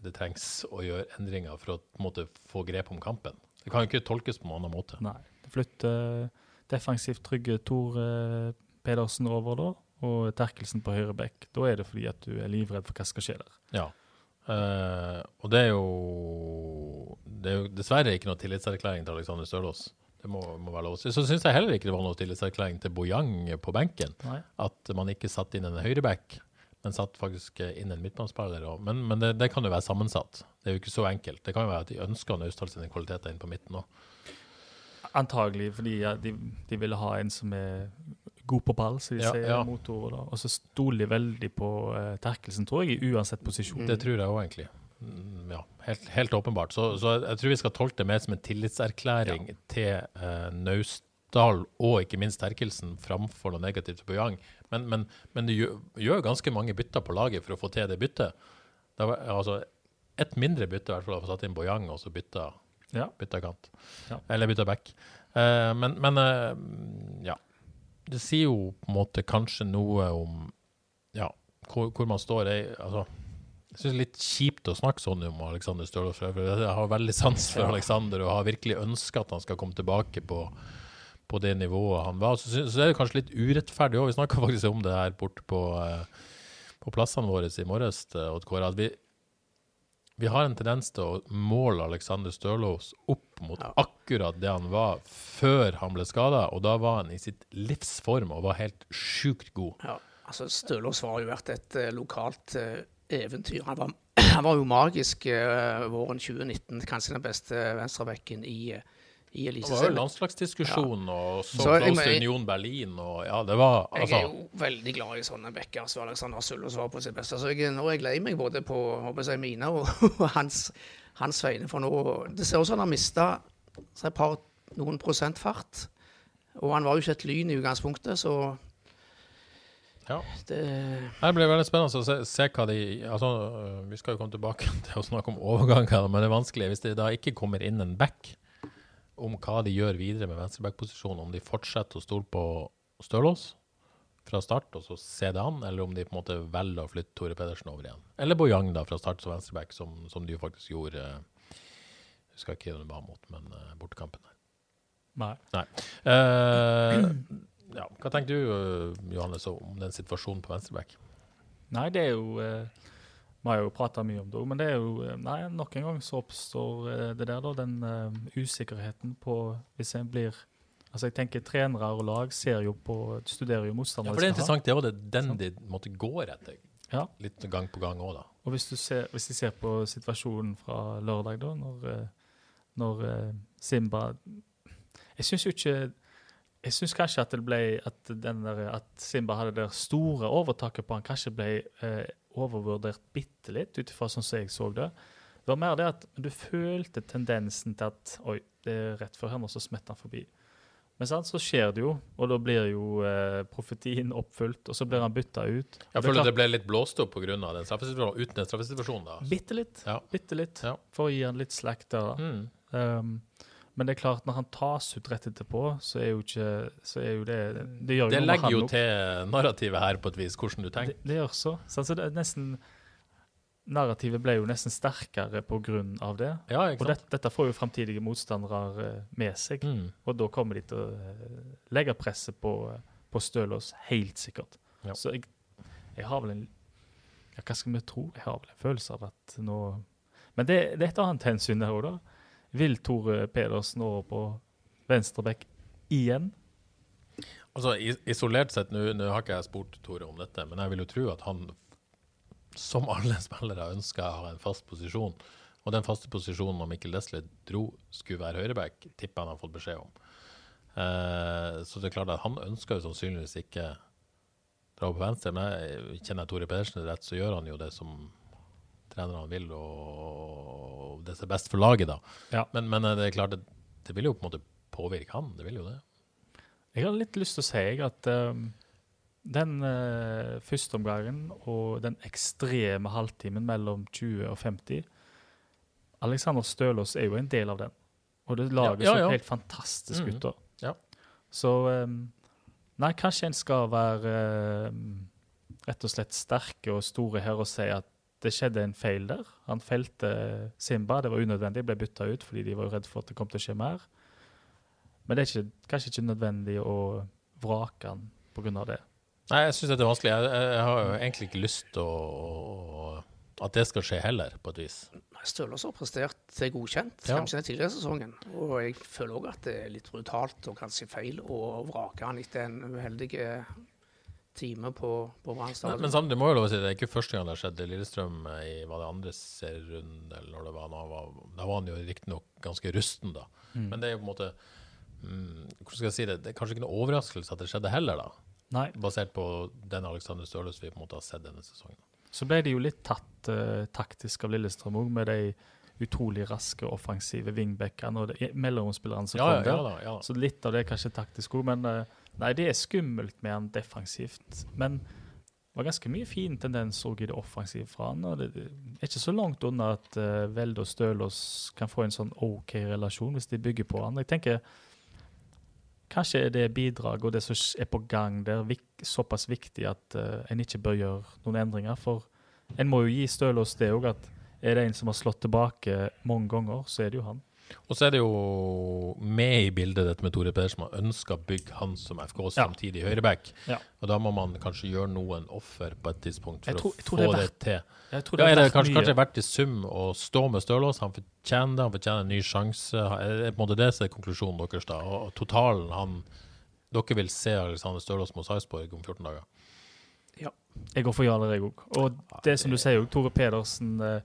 det trengs å gjøre endringer for å måte, få grep om kampen. Det kan jo ikke tolkes på noen annen måte. Nei. Det flytter defensivt trygge Tor eh, Pedersen over da, og Terkelsen på høyre bekk. Da er det fordi at du er livredd for hva som skal skje der. Ja. Uh, og det er jo Det er jo dessverre ikke noe tillitserklæring til Alexander Stølås. Det må, må være lov å si. Så syns jeg heller ikke det var noe tillitserklæring til Bojang på benken. Nei. At man ikke satte inn en høyreback, men satt faktisk inn en midtbanespiller. Men, men det, det kan jo være sammensatt. Det er jo ikke så enkelt. Det kan jo være at de ønsker Naustdal sine kvaliteter inn på midten òg. Antagelig fordi ja, de, de ville ha en som er god på ball, så de Ja, sier ja. motorer. Og så stoler de veldig på uh, Terkelsen, tror jeg, i uansett posisjon. Det tror jeg òg, egentlig. Mm, Ja, helt, helt åpenbart. Så, så jeg tror vi skal tolke det mer som en tillitserklæring til eh, Naustdal og ikke minst Terkelsen framfor noe negativt til Bojang. Men, men, men det gjør, gjør ganske mange bytter på laget for å få til det byttet. Det var, altså, et mindre bytte i hvert fall å få satt inn Bojang og så bytta, Ja. bytta kant. Ja. Eller bytta back. Eh, men men eh, ja. Det sier jo på en måte kanskje noe om ja, hvor, hvor man står. Jeg, altså, jeg syns det er litt kjipt å snakke sånn om Alexander Stølås. Jeg har veldig sans for Alexander og har virkelig ønska at han skal komme tilbake på, på det nivået han var. Så, så er det kanskje litt urettferdig òg. Vi snakka faktisk om det her borte på, eh, på plassene våre i morges, eh. At vi, vi har en tendens til å måle Alexander Stølås opp mot Ja. akkurat det han var før han ble skada, og da var han i sitt livsform og var helt sjukt god. Ja, altså Stølås var jo vært et eh, lokalt eh, eventyr. Han var, han var jo magisk eh, våren 2019. Kanskje den beste venstrebekken i, i Det var jo landslagsdiskusjon ja. og så, Så jeg close til Union Berlin og ja, det var Jeg altså er jo veldig glad i sånne bekker som Alexander Sullos var på sitt beste. Så jeg, nå er jeg lei meg både på håper jeg, mine og, og hans, hans vegne. For nå Det ser ut som han har mista et par noen prosent fart. Og han var jo ikke et lyn i utgangspunktet, så ja. det Det blir veldig spennende å se, se hva de altså, Vi skal jo komme tilbake til å snakke om overganger, men det er vanskelig hvis det da ikke kommer inn en back, om hva de gjør videre med venstreback-posisjonen. Om de fortsetter å stole på Stølås fra start og så se det an, eller om de på en måte velger å flytte Tore Pedersen over igjen. Eller Bojang da fra start som venstreback, som, som de jo faktisk gjorde eh, Jeg husker ikke hvem det var mot, men uh, bortekampen der. Nei. Nei. Eh, ja, hva tenker du, øh, Johannes, om den situasjonen på venstreback? Nei, det er jo eh, Vi har jo prata mye om det, men det er jo eh, Nei, nok en gang så oppstår eh, det der, da. Den uh, usikkerheten på Hvis en blir Altså, jeg tenker trenere og lag ser jo på Studerer jo Ja, for det er interessant. Det jo det- den de måtte gå etter. Ja. Litt gang på gang òg, da. Og hvis du ser, hvis de ser på situasjonen fra lørdag, da, når, eh, når eh, Simba Jeg syns jo ikke Jeg syns kanskje at det ble at, den der, at Simba hadde det store overtaket på han, kanskje ble eh, overvurdert bitte litt, ut ifra sånn som jeg så det. Det var mer det at du følte tendensen til at Oi, det er rett før henne, og så smetter han forbi. Men sant, så skjer det jo, og da blir jo eh, profetien oppfylt, og så blir han bytta ut. Jeg det er føler det ble litt blåst opp pga. den straffesituasjonen. Uten den straffesituasjonen, da. Bitte litt. Ja. Bitte litt. Ja. For å gi han litt slack der. da. Mm. Um, men det er klart, når han tas ut rett etterpå, så er jo ikke så er jo det Det gjør Det legger han jo til narrativet her, på et vis, hvordan du tenker. Det, det gjør så. så altså, det er nesten Narrativet ble jo nesten sterkere av det. Ja, Og det, dette får jo framtidige motstandere eh, med seg. Mm. Og da kommer de til å eh, legge presset på, eh, på Stølås, helt sikkert. Ja. Så jeg, jeg har vel en ja, Hva skal vi tro? Jeg har vel en følelse av at nå Men det, det er et annet hensyn der òg, da. Vil Tore Pedersen over på venstreback igjen? Altså, Isolert sett, nå har ikke jeg spurt Tore om dette, men jeg vil jo tro at han, som alle spillere, ønsker å ha en fast posisjon. Og den faste posisjonen når Mikkel Desle dro, skulle være høyreback, tipper han har fått beskjed om. Eh, så det er klart at han ønsker jo sannsynligvis ikke dra på venstre, men jeg kjenner jeg Tore Pedersen rett, så gjør han jo det som trenerne vil, og det som er best for laget, da. Ja. Men, men eh, det er klart, det, det vil jo på en måte påvirke han, det vil jo det. Jeg har litt lyst til å si at um, den uh, første omgangen og den ekstreme halvtimen mellom 20 og 50 Alexander Stølås er jo en del av den. Og det laget Ja, ja, ja. så helt fantastisk Mhm. ut. da. Ja. Så um, Nei, kanskje en skal være um, rett og slett sterke og store her og si at det skjedde en feil der. Han felte Simba, det var unødvendig, ble bytta ut fordi de var jo redd for at det kom til å skje mer. Men det er ikke, kanskje ikke nødvendig å vrake han pga. det. Nei, jeg syns dette er vanskelig. Jeg, jeg, har jo egentlig ikke lyst til å, å at det skal skje heller, på et vis. Stølås har prestert til godkjent Ja. kanskje den tidligere sesongen. Og jeg føler òg at det er litt brutalt og kanskje feil å vrake han etter en uheldig eh, time på, på Brann stadion. men samtidig må jeg lov å si det er ikke første gang det har skjedd. Lillestrøm eh, i var det andre serierunde, eller når det var, når var Da var han jo riktignok ganske rusten, da. Men det er jo på en måte mm, Hvordan skal jeg si det? Det er kanskje ikke noe overraskelse at det skjedde heller, da. Nei. Basert på den Alexander Stølås vi på en måte har sett denne sesongen. Så ble de jo litt tatt uh, taktisk av Lillestrøm òg, med de utrolig raske, offensive wingbackene og de mellomspillerne som Ja, ja, kom der. ja, da, ja. Så litt av det er kanskje taktisk òg, men eh, nei, det er skummelt med han defensivt. Men det var ganske mye fin tendens i det offensive fra han. og Det er ikke så langt unna at uh, Velde og Stølås kan få en sånn OK relasjon hvis de bygger på han. Jeg tenker Kanskje er det bidrag og det som er på gang der, vik såpass viktig at uh, en ikke bør gjøre noen endringer. For en må jo gi Stølås det òg, at er det en som har slått tilbake mange ganger, så er det jo han. Og så er det jo med i bildet dette med Tore Pedersen. Man ønsker å bygge han som FK samtidig høyreback. Ja. Og da må man kanskje gjøre noen offer på et tidspunkt for tror- å få det det, til. Jeg tror Ja, er det kanskje, kanskje verdt i sum å stå med Stølås? Han fortjener det, han fortjener en ny sjanse. Er det på en måte det som er konklusjonen deres da? Og totalen han Dere vil se Alexander Stølås mot Sarpsborg om 14 dager? Ja. Jeg går for ja eller jeg òg. Og det som du sier jo, Tore Pedersen eh,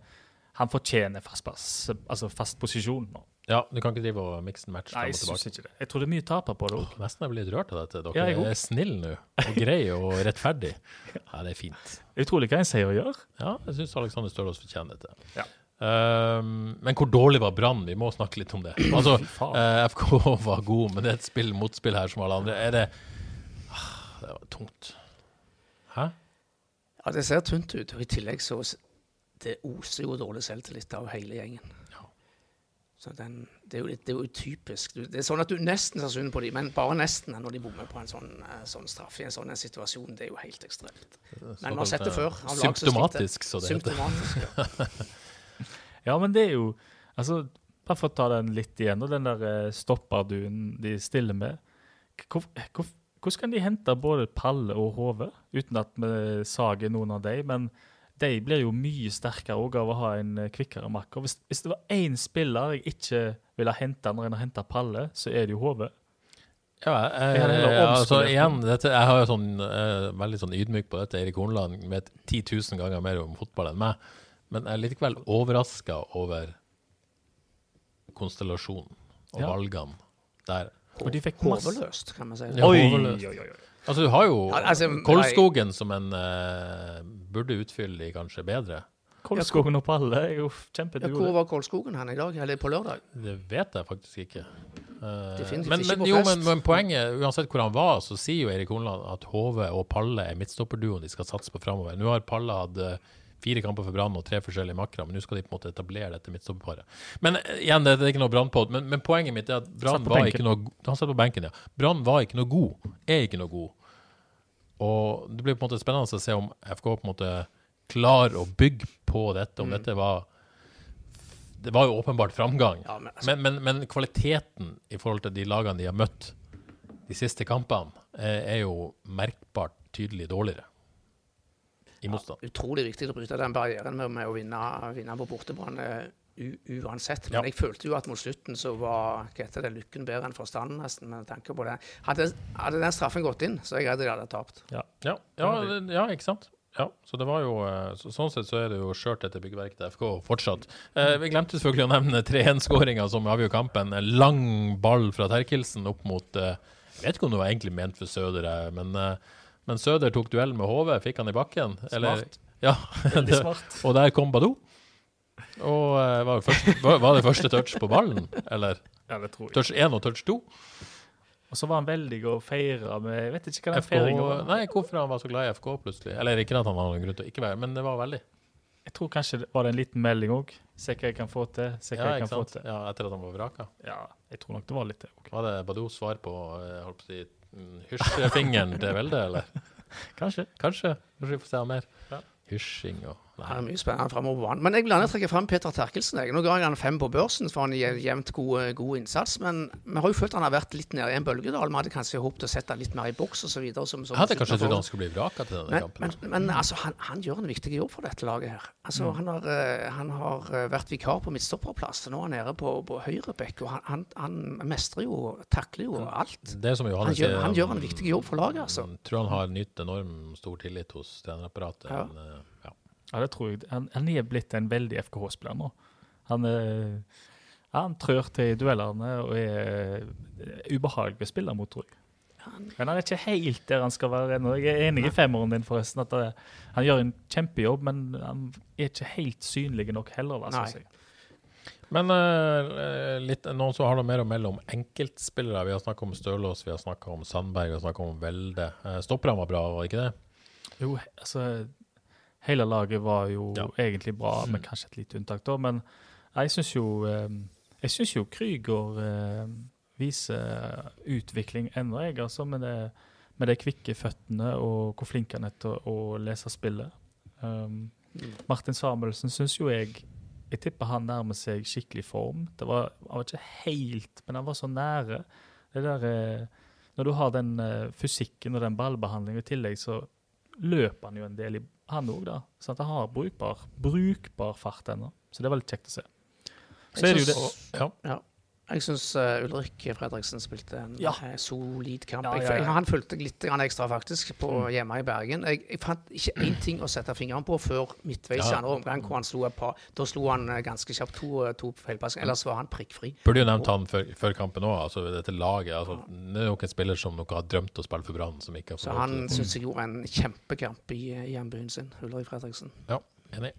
han fortjener fast altså fast posisjon nå. Ja, du kan ikke drive og mikse match Nei, jeg og syns tilbake. ikke det. Jeg tror det er mye taper på det òg. Nesten jeg blir litt rørt av dette. Dere Ja, jeg er snille nå, og greie og rettferdig. Ja, det er fint. Utrolig hva en sier og gjør. Ja, jeg syns Alexander Stølås fortjener dette. Ja. Um, men hvor dårlig var Brann? Vi må snakke litt om det. Altså, Fy faen. eh, FK var god, men det er et spill motspill her som alle andre. Er det ah, Det var tungt. Hæ? Ja, det ser tynt ut. Og i tillegg så s- Det oser jo dårlig selvtillit av hele gjengen. Så den, det, er jo, det er jo typisk. Det er sånn at du nesten ser synd på dem, men bare nesten når de bommer på en sånn, eh, sånn straff i en sånn en situasjon. Det er jo helt ekstremt. Men vi har sett det før. Symptomatisk, så det heter. Ja. Ja, men det er jo Altså, bare for å ta den litt igjen, og den der eh, stopperduen de stiller med. Hvor, hvor, hvordan kan de hente både Palle og Hove, uten at vi sager noen av dem? Men de blir jo mye sterkere også av å ha en eh, kvikkere makker. Hvis, hvis det var én spiller jeg ikke ville hente når en har henta Palle, så er det jo HV. Ja, jeg, Jeg jeg, heller altså, igjen, dette, jeg har jo sånn, uh, veldig sånn ydmyk på dette. Erik Hornland vet 10 000 ganger mer om fotball enn meg. Men jeg er likevel overraska over konstellasjonen og Ja. valgene der. Og de fikk masse Hodeløst, kan man si. Ja, hovedløst. Altså, du har jo Ja, altså, Kolskogen som en uh, burde utfylle de kanskje bedre. Kolskogen og Palle er jo Ja, hvor var Kolskogen hen i dag? Eller på lørdag? Det vet jeg faktisk ikke. Uh, Definitivt men, ikke men, på jo, fest. men, men poenget, uansett hvor han var, så sier jo Erik Hornland at Hove og Palle er midtstopperduoen de skal satse på framover. Nå har Palle hatt eh, fire kamper for Brann og tre forskjellige makkere, men nå skal de på en måte etablere dette midtstopperparet. Men eh, igjen, det, det er ikke noe Brann-pod, men, men poenget mitt er at Brann var benken. ikke noe Han satt på benken, ja. Brann var ikke noe god. Er ikke noe god. Og det blir på en måte spennende å se om FK på en måte klarer å bygge på dette, Mm. om dette var Det var jo åpenbart framgang. Ja, men altså, Men, men, men kvaliteten i forhold til de lagene de har møtt de siste kampene, er, er jo merkbart tydelig dårligere i motstand. utrolig viktig å bryte den barrieren med, med å vinne, vinne på bortebane uansett. Men Ja. jeg følte jo at mot slutten så var det, lykken bedre enn forstanden, nesten, med tanke på det. Hadde, hadde den straffen gått inn, så er jeg redd de hadde tapt. Ja, ja, ja ikke sant? Ja, så det var jo, eh, så, Sånn sett så er det jo skjørt etter byggverket til FK fortsatt. Eh, vi glemte selvfølgelig å nevne 3-1-skåringa som avgjør kampen. En lang ball fra Terkelsen opp mot eh, Jeg vet ikke om det var egentlig ment for Søder, eh, men, eh, men Søder tok duell med HV, fikk han i bakken. Smart. Ja, det, smart. og der kom Badou. Og eh, var, første, var, det første touch på ballen? Eller Ja, det tror jeg. touch 1 og touch 2? Og så var han veldig å feire med Jeg vet ikke hva den feiringa var. nei, hvorfor han var så glad i FK plutselig. Eller ikke at han hadde noen grunn til å ikke være, men det var veldig. Jeg tror kanskje det var en liten melding òg. Se hva jeg kan få til. Se hva Ja, jeg kan kan få til. Ja, etter at han var vraka. Ja, jeg tror nok det var litt det òg. Var det Badous svar på jeg holdt på å si, hysjefingeren til Velde, eller? Kanskje. Kanskje. Kanskje vi får se mer. Ja. Hysjing og Det er mye spennende framover på banen. Men jeg vil gjerne trekke fram Peter Terkelsen. Jeg. Nå ga jeg han fem på børsen for han jevnt god, god innsats. Men vi har jo følt han har vært litt nede i en bølgedal. Vi hadde kanskje håpet å sette han litt mer i boks osv. Jeg hadde kanskje trodd han skulle bli vraka til denne Men, kampen. men, men altså, han, han gjør en viktig jobb for dette laget her. Altså, han, har, eh, han har eh, vært vikar på midtstopperplass. Nå er han nede på, på høyrebekk, og han, han, mestrer jo, takler jo alt. Det som Han gjør, han gjør en viktig jobb for laget, altså. Jeg tror han har nytt enormt stor tillit hos trenerapparatet. Ja. Men, eh, ja. Det tror jeg. Han, han er blitt en veldig FKH-spiller nå. Han, ja, han trør til i duellene og er eh, ubehagelig å spille mot, tror jeg. Men han er ikke helt der han skal være ennå. Jeg er enig i femmeren din, forresten. at det, Han gjør en kjempejobb, men han er ikke helt synlig nok heller. Da, synes jeg. Men uh, litt, noen som har noe mer å melde om enkeltspillere. Vi har snakka om Stølås, vi har snakka om Sandberg, vi har snakka om Velde. Uh, Stopperne var bra, var det ikke det? Jo, altså Hele laget var jo Ja. egentlig bra, med kanskje et lite unntak, da. Men jeg syns jo eh, jo Krüger eh, viser utvikling ennå, jeg, altså, med, det, med de kvikke føttene og hvor flink han er til å, lese spillet. Um, Martin Samuelsen syns jo jeg Jeg tipper han nærmer seg skikkelig form. Det var, han var ikke helt, men han var så nære. Det der, eh, når du har den fysikken og den ballbehandlingen i tillegg, så løper han jo en del, i, han òg, da. Så han har brukbar, brukbar fart ennå. Så det er veldig kjekt å se. Så er det jo det. Ja. Jeg syns Ulrik Fredriksen spilte en Ja. eh, solid kamp. Ja, ja, ja. han fulgte litt ekstra, faktisk, på hjemme i Bergen. Jeg, jeg fant ikke én ting å sette fingeren på før midtveis i Ja. andre omgang, hvor han slo et par Da slo han eh, ganske kjapt to, to feilpasninger. Ellers var han prikkfri. Burde jo nevnt han før, før kampen òg, altså dette laget. Altså, det er nok en spiller som noen har drømt å spille for Brann, som ikke har Så han syns jeg gjorde en kjempekamp i, i hjembyen sin, Ulrik Fredriksen. Ja, enig.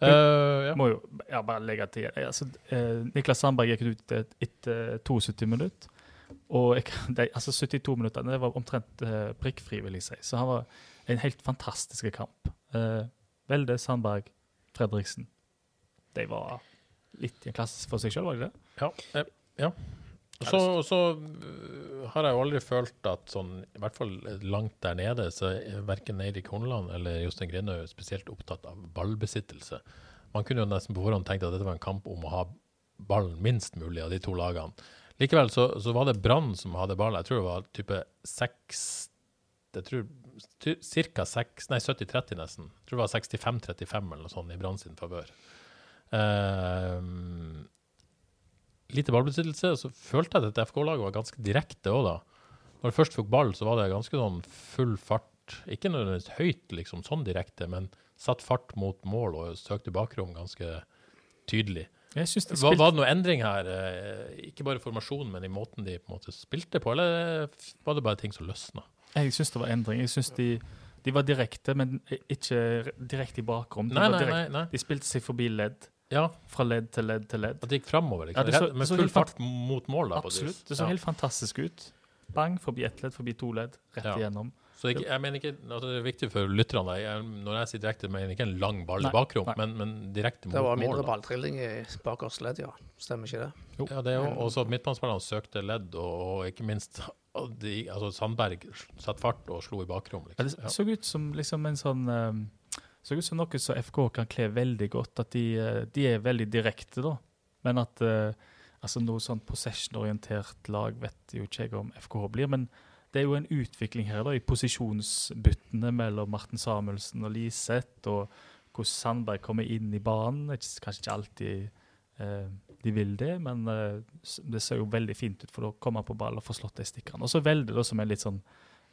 Eh, ja. Må jo ja, bare legge til altså, eh, Niklas Sandberg gikk ut et- etter 72 minutter. Og jeg, de, altså 72 minutter det var omtrent eh, prikkfri, vil jeg si. Så han var en helt fantastisk kamp. Eh, Velde, Sandberg, Fredriksen. De var litt i en klasse for seg sjøl, var de det? Ja. eh, ja. Så, så øh, har jeg jo aldri følt at sånn, i hvert fall langt der nede, så er verken Eirik Horneland eller Jostein Grinaud spesielt opptatt av ballbesittelse. Man kunne jo nesten på forhånd tenkt at dette var en kamp om å ha ballen minst mulig av de to lagene. Likevel så, så var det Brann som hadde ballen. Jeg tror det var type seks Jeg tror ca. 70-30 nesten. Jeg tror det var 65-35 eller noe sånt i Brann sin favør. Ehm, lite ballbesittelse, så følte jeg at dette FK-laget var ganske direkte òg, da. Når de først fikk ball, så var det ganske sånn full fart. Ikke nødvendigvis høyt, liksom, sånn direkte, men satt fart mot mål og søkte bakrom ganske tydelig. De Var, var det noen endring her, eh, ikke bare i formasjonen, men i måten de på en måte spilte på, eller var det bare ting som løsna? Jeg syns det var endring. Jeg synes de, de var direkte, men ikke direkte i bakrom. De, Nei, nei, direkte- nei. de spilte seg forbi ledd. Ja, Fra ledd til ledd til ledd. at det gikk framover, Ja, liksom. det så- med så full fart mot mål, da. Absolutt. Det så Ja. helt fantastisk ut. Bang, forbi ett ledd, forbi to ledd, rett Ja. igjennom. Så jeg, jeg mener ikke, altså det er viktig for lytterne. Jeg, når jeg sier direkte, mener jeg ikke en lang ball i bakrom, nei. men, men direkte mot mål. Det var mindre balltrilling i bakerste ledd, ja. Stemmer ikke det? Ja, det er jo også midtbanespillerne søkte ledd, og, og ikke minst de, altså Sandberg satte fart og slo i bakrom. Ja, Liksom. det så ut som liksom en sånn um, Så ut som noe som FK kan kle veldig godt. At de, eh, de er veldig direkte, da. Men at uh, altså noe sånn possession-orientert lag vet jo ikke jeg om FKH blir. Men det er jo en utvikling her da, i posisjonsbyttene mellom Marten Samuelsen og Liseth, og hvordan Sandberg kommer inn i banen. Kanskje ikke alltid uh, de vil det, men uh, det ser jo veldig fint ut, for da kommer han på ball og får slått de stikkerne. Og så veldig da, som er litt sånn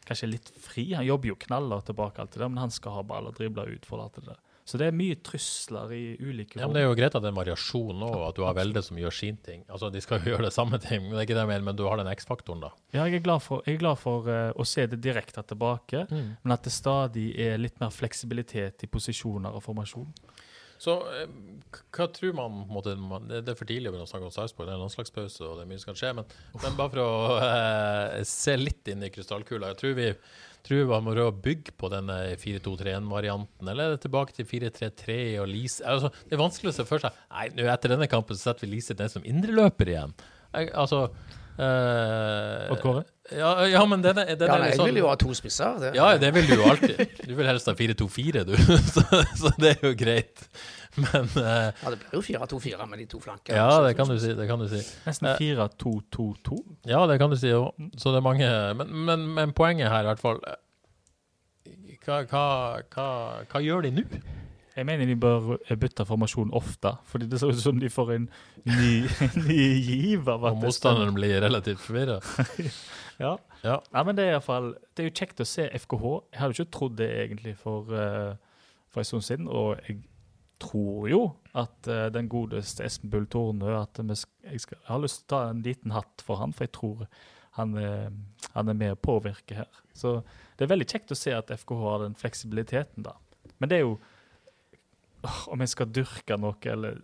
kanskje litt fri. Han jobber jo knaller tilbake, alt det der, men han skal ha ball og drible ut for alt det der. Så det er mye trusler i ulike Ja, men Det er jo greit at det er en variasjon òg, at du har Velde som gjør sin ting. Altså, De skal jo gjøre det samme ting, men det er ikke det jeg mener, men du har den X-faktoren, da. Ja, jeg er glad for, er glad for uh, å se det direkte tilbake, men at det stadig er litt mer fleksibilitet i posisjoner og formasjon. Så eh, hva tror man, måte, Det er for tidlig å snakke om Sarpsborg, det er landslagspause og det er mye som kan skje. Men, men bare for å eh, se litt inn i krystallkula. Jeg tror vi tror vi må prøve bygge på denne 4-2-3-1-varianten, eller er det tilbake til 4-3-3 og Lise altså, Det er vanskelig å se for seg Nei, nå etter denne kampen så setter vi Lise ned som indreløper igjen. Jeg, altså eh? Ja, ja, men den er, den Ja, er nei, jeg sånn- vil jo ha to spisser. Det. ja, det vil du jo alltid. Du vil helst ha 4-2-4, du. Så, så det er jo greit. Men uh... Ja, det blir jo 4-2-4 med de to flankene. Ja, det kan du si. Det kan du si. Nesten Eh. 4-2-2-2. Ja, det kan du si òg. Så det er mange men, men, men poenget her, i hvert fall eh, Hva, hva, hva, hva gjør de nå? Jeg mener de bør bytte formasjon ofte, fordi det ser ut som de får en ny, ny giv av Og motstanderen blir relativt forvirra? Ja. Ja. Nei, men det er i hvert fall Det er jo kjekt å se FKH. Jeg hadde ikke trodd det egentlig for, uh, for en stund siden, og jeg tror jo at uh, den godeste Espen Bull Tornø at jeg, skal, jeg har lyst til å ta en liten hatt for han, for jeg tror han, er- han er med å påvirke her. Så det er veldig kjekt å se at FKH har den fleksibiliteten, da. Men det er jo Om jeg skal dyrke noe, eller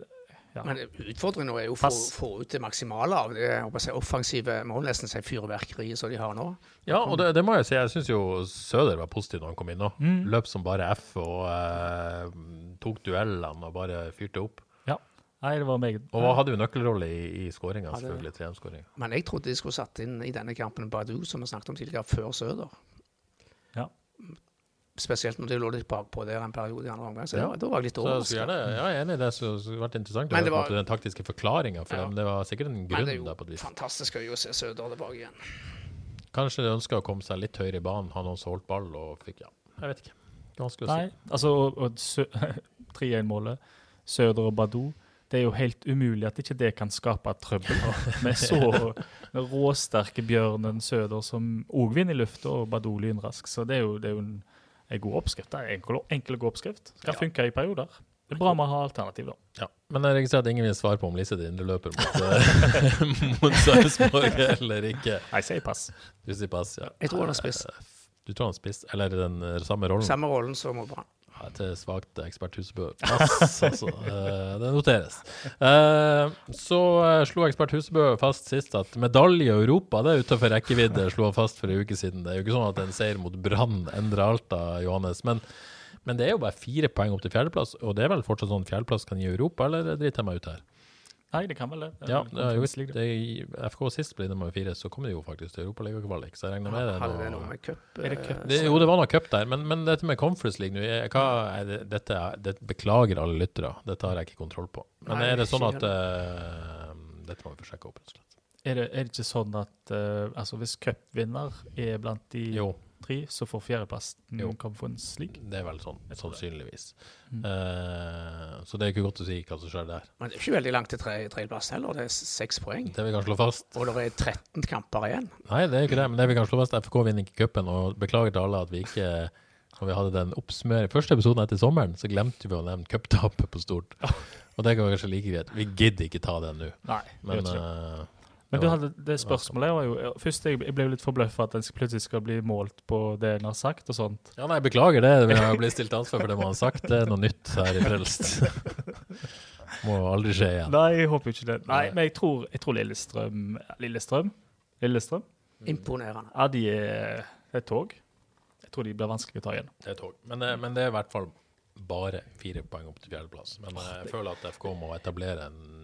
ja. Men utfordringen nå er jo å få, ut det maksimale av det jeg si, offensive må nesten si fyrverkeriet som de har nå. Ja, og det, det må jeg si. Jeg syns jo Søder var positiv når han kom inn nå. Mm. Løp som bare F og eh, tok duellene og bare fyrte opp. ja. Nei, det var meget Og hadde jo nøkkelrolle i, i skåringa, Ja, det- selvfølgelig. 3-skåringa. Men jeg trodde de skulle satt inn i denne kampen Badu, som vi snakket om tidligere, før Søder. Spesielt når de lå litt bakpå der en periode i andre omgang. Så Ja. da, da var jeg litt Så overrasket. ja, jeg er enig i det. Så det har vært interessant å høre var- den taktiske forklaringa, for Ja. dem. det var sikkert en Men grunn det er der jo på et vis. fantastisk gøy å se Søder tilbake igjen. Kanskje de ønska å komme seg litt høyere i banen, ha noen som holdt ball og fikk Ja, jeg vet ikke. Vanskelig å si. Nei, altså og, og 3-1-målet, Søder og Badou Det er jo helt umulig at ikke det kan skape trøbbel. Med så råsterke Bjørnen Søder som òg vinner i lufta, og Badou lynrask. Så det er jo, det er jo en, en god oppskrift. Det er en enkel, enkel og god oppskrift. Kan funke i perioder. Det er bra med å ha alternativ, da. Ja. Men jeg registrerer at ingen vil svare på om Lise er indreløper mot, eh, mot Sarpsborg eller ikke. Nei, sier pass. Du sier pass, ja. Jeg tror han har spiss. Du tror han har spiss, eller den eh, samme rollen? Samme rollen som Brann. Til svakt eksperthusebø. Pass, altså. Eh, det noteres. Eh, så eh, slo ekspert Husebø fast sist at medalje i Europa det er utenfor rekkevidde, slo han fast for en uke siden. Det er jo ikke sånn at en seier mot Brann endrer alt da, Johannes. Men, men det er jo bare fire poeng opp til fjerdeplass, og det er vel fortsatt sånn fjerdeplass kan gi Europa, eller driter jeg meg ut her? Nei, det kan vel det. det. Ja, det er jo, det er, FK sist ble nummer fire, så kom de jo faktisk til Europaligakvalik, så jeg regner med det. Hadde det noe med cup Er det cup? eh, det, jo, det var noe cup der, men, men dette med Conference League nå hva er det, dette, det Beklager alle lyttere, dette har jeg ikke kontroll på. Men Nei, er det sånn at uh, Dette må vi få sjekke opp, rett og slett. Er er det ikke sånn at uh, altså hvis cupvinner er blant de Jo, tre, så får fjerdeplass Jo. Conference League? det er vel sånn, Jeg sannsynligvis. Mm. Uh, så det er ikke godt å si hva som skjer der. Men det er ikke veldig langt til tre- tredjeplass heller. Det er seks poeng. Det vi kan slå fast Og det er 13 kamper igjen. Nei, det er ikke det, men det vi kan slå fast, FK vinner ikke cupen, og beklager til alle at vi ikke når vi hadde den oppsummering første episoden etter sommeren, så glemte vi å nevne cuptapet på stort. Og det kan være kanskje like greit. Vi gidder ikke ta den nå. Nei. Men eh, Men du hadde, det spørsmålet var jo Først jeg, jeg ble litt forbløffa at en plutselig skal bli målt på det en har sagt og sånt. Ja, nei, beklager det. Vi har blitt stilt ansvar for det man har sagt. Det er noe nytt her i Frelst. Må aldri skje igjen. Nei, jeg håper ikke det. Nei, men jeg tror, jeg tror Lillestrøm Lillestrøm? Lillestrøm? Imponerende. Ja, de er er tog. Jeg tror de blir vanskelig å ta igjen. Det er tog. Men, det- men det er i hvert fall bare fire poeng opp til fjerdeplass. Men eh, jeg føler at FK må etablere en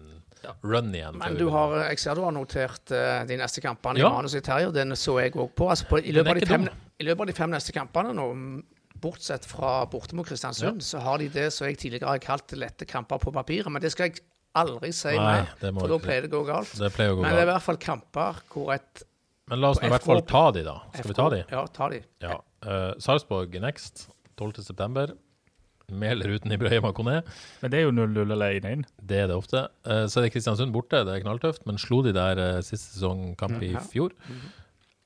run igjen. Men du har, jeg ser du har notert uh, de neste kampene Ja. i manus i Terje, og den så jeg òg på. Altså på i, løpet de fem. I løpet av de fem neste kampene nå, bortsett fra borte mot Kristiansund, så har de det som jeg tidligere har kalt lette kamper på papiret. Men det skal jeg aldri si Nei, mer, for da pleier det å gå galt. Det å gå Men det er i hvert fall kamper hvor et Men la oss nå i hvert fall ta de, da. Skal vi ta de? Ja, ta de. Ja. Uh, Sarpsborg next, 12.9. Med eller uten Ibrahima Kone. Men det er jo 0-0 eller 1-1. Det er det ofte. Eh, så er det Kristiansund borte, det er knalltøft. Men slo de der eh, siste sesongkamp i fjor.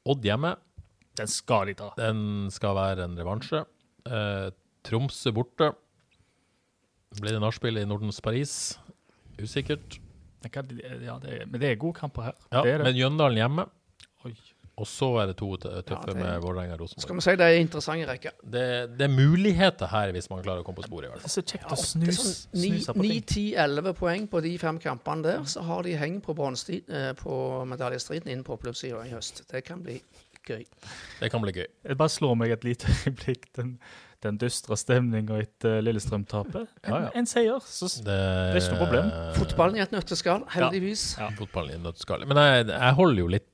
Odd hjemme, Den skal de ta. den skal være en revansje. Eh, Tromsø borte. Blir det nachspiel i Nordens Paris? Usikkert. Ja, det er, men det er gode kamper her. Ja, det er det. men Jøndalen hjemme. Oi. Og så er det to tøffe Ja, det- med Vålerenga og Rosenborg. Skal vi si det er interessante rekker. Det, det er muligheter her, hvis man klarer å komme på sporet, i hvert fall. Det er så kjekt Ja, å snus, sånn snuse på ting. 9-10-11 poeng på de fem kampene der, så har de heng på, bronsetid- eh, på medaljestriden innen popløpssida i høst. Det kan bli gøy. Det kan bli gøy. Jeg bare slår meg et lite øyeblikk, den, den dystre stemninga etter Lillestrøm-tapet. Ja, ja. en seier. Så Det, er ikke noe problem. Fotballen i et nøtteskall, heldigvis. Ja. Fotballen i et nøtteskall. Men jeg, jeg holder jo litt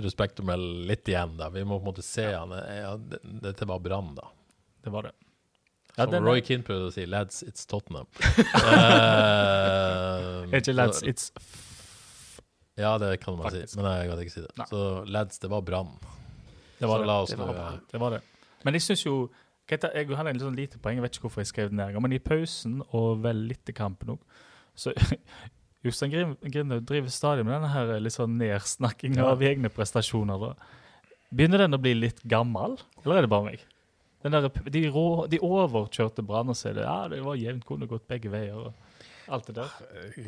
respekt å melde litt igjen, da. Vi må på en måte se han. Ja, det- dette var Brann, da. det var det. Ja, Som ja, Roy Keane prøvde å si, 'lads, it's Tottenham'. Er ikke lads, it's Ja, det kan man Faktisk. si, men jeg kan ikke si det. Nei. Så lads, det var Brann. Det var Så det. oss Det var Brann. Det var det. Men jeg syns jo Jeg hadde en sånn lite poeng, jeg vet ikke hvorfor jeg skrev den ned, men i pausen og vel litt i kampen òg, så Jostein Grindhaug driver stadig med denne her litt sånn nedsnakkinga Ja. av egne prestasjoner. da. Begynner den å bli litt gammel, eller er det bare meg? Den der, de, rå, de overkjørte Brann og sier det, ja, det var jevnt, kunne gått begge veier. og alt det der.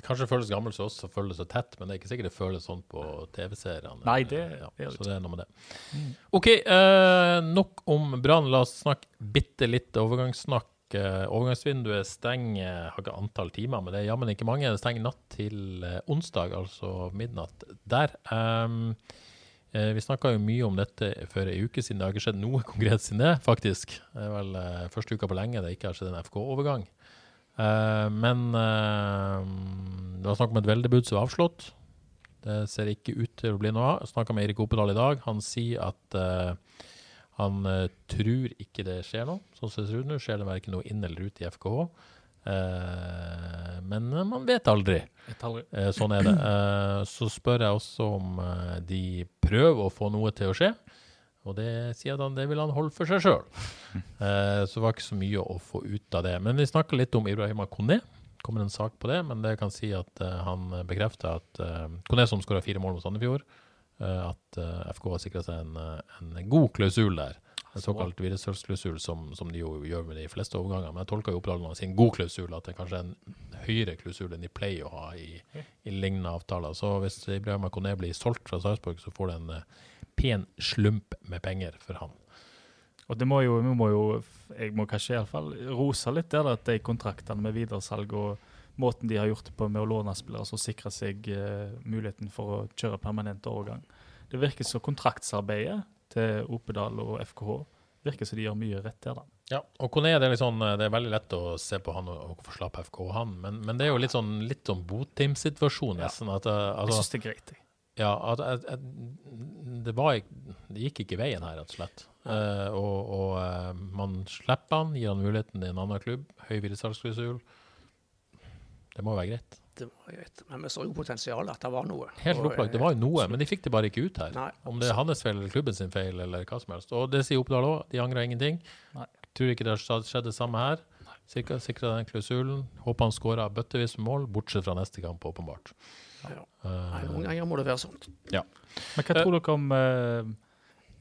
Kanskje det føles gammelt så oss og føles så tett, men det er ikke sikkert det føles sånn på TV-seriene. Nei, det- ja, det er det Så det er noe med det. OK, eh, nok om Brann. La oss snakke bitte litt overgangssnakk. Eh, overgangsvinduet stenger har ikke antall timer, men det er jammen ikke mange. Det stenger natt til eh, onsdag, altså midnatt der. Um, vi snakka jo mye om dette for ei uke siden. Det har ikke skjedd noe konkret siden det, faktisk. Det er vel uh, første uka på lenge det ikke har skjedd en FK-overgang. Uh, men uh, det var snakk om et veldebud som var avslått. Det ser ikke ut til å bli noe av. Snakka med Erik Opedal i dag. Han sier at Han eh, tror ikke det skjer noe. Sånn som det ser ut nå, skjer det verken noe inn eller ut i FKH. Eh, men eh, man vet aldri. Vet aldri. Eh, sånn er det. Eh, så spør jeg også om eh, de prøver å få noe til å skje. Og det sier han det vil han holde for seg sjøl. Så det var ikke så mye å få ut av det. Men vi snakka litt om Ibrahima Kone. Kommer en sak på det, men det kan si at han bekrefter at Kone som skåra fire mål mot Sandefjord, at eh, FK har sikra seg en, eh, en god klausul der. En såkalt videresalgsklausul, som, som de jo gjør med de fleste overganger. Men jeg tolker jo Oppdal sin god klausul, at det kanskje er en høyere klausul enn de pleier å ha i, i lignende avtaler. Så hvis Ibrahima Kone blir solgt fra Sarpsborg, så får det en eh, pen slump med penger for han. Og det må jo, vi må jo, jeg må kanskje i alle fall rose litt der at de kontraktene med videresalg og måten de har gjort det på med å låne spillere som sikrer seg uh, muligheten for å kjøre permanent overgang. Det virker som kontraktsarbeidet til Opedal og FKH virker som de gjør mye rett der, da. Ja, og Kone, det er, sånn, det er veldig lett å se på han og, og få slappe FK han, men, men det er jo litt sånn, litt sånn Botheim-situasjon nesten. At, altså, Jeg altså, syns det er greit. jeg. ja, at, at, at, det, var, det gikk ikke veien her, rett og slett. Eh, og og uh, man slipper han, gir han muligheten til en annen klubb, høy videresalgsklausul. Det må være greit. Det var greit. Men vi så jo potensialet, at det var noe. Helt opplagt. Det eh, var jo noe, men de fikk det bare ikke ut her. Nei. Om det er hans feil eller klubben sin feil eller hva som helst. Og det sier Oppdal òg, de angrer ingenting. Nei. Tror ikke det har skjedd det samme her. Sikra, sikra den klausulen. Håper han skåra bøttevis med mål, bortsett fra neste kamp, åpenbart. Ja. Eh, Nei, Noen ganger må det være sånn. Men hva tror dere om eh,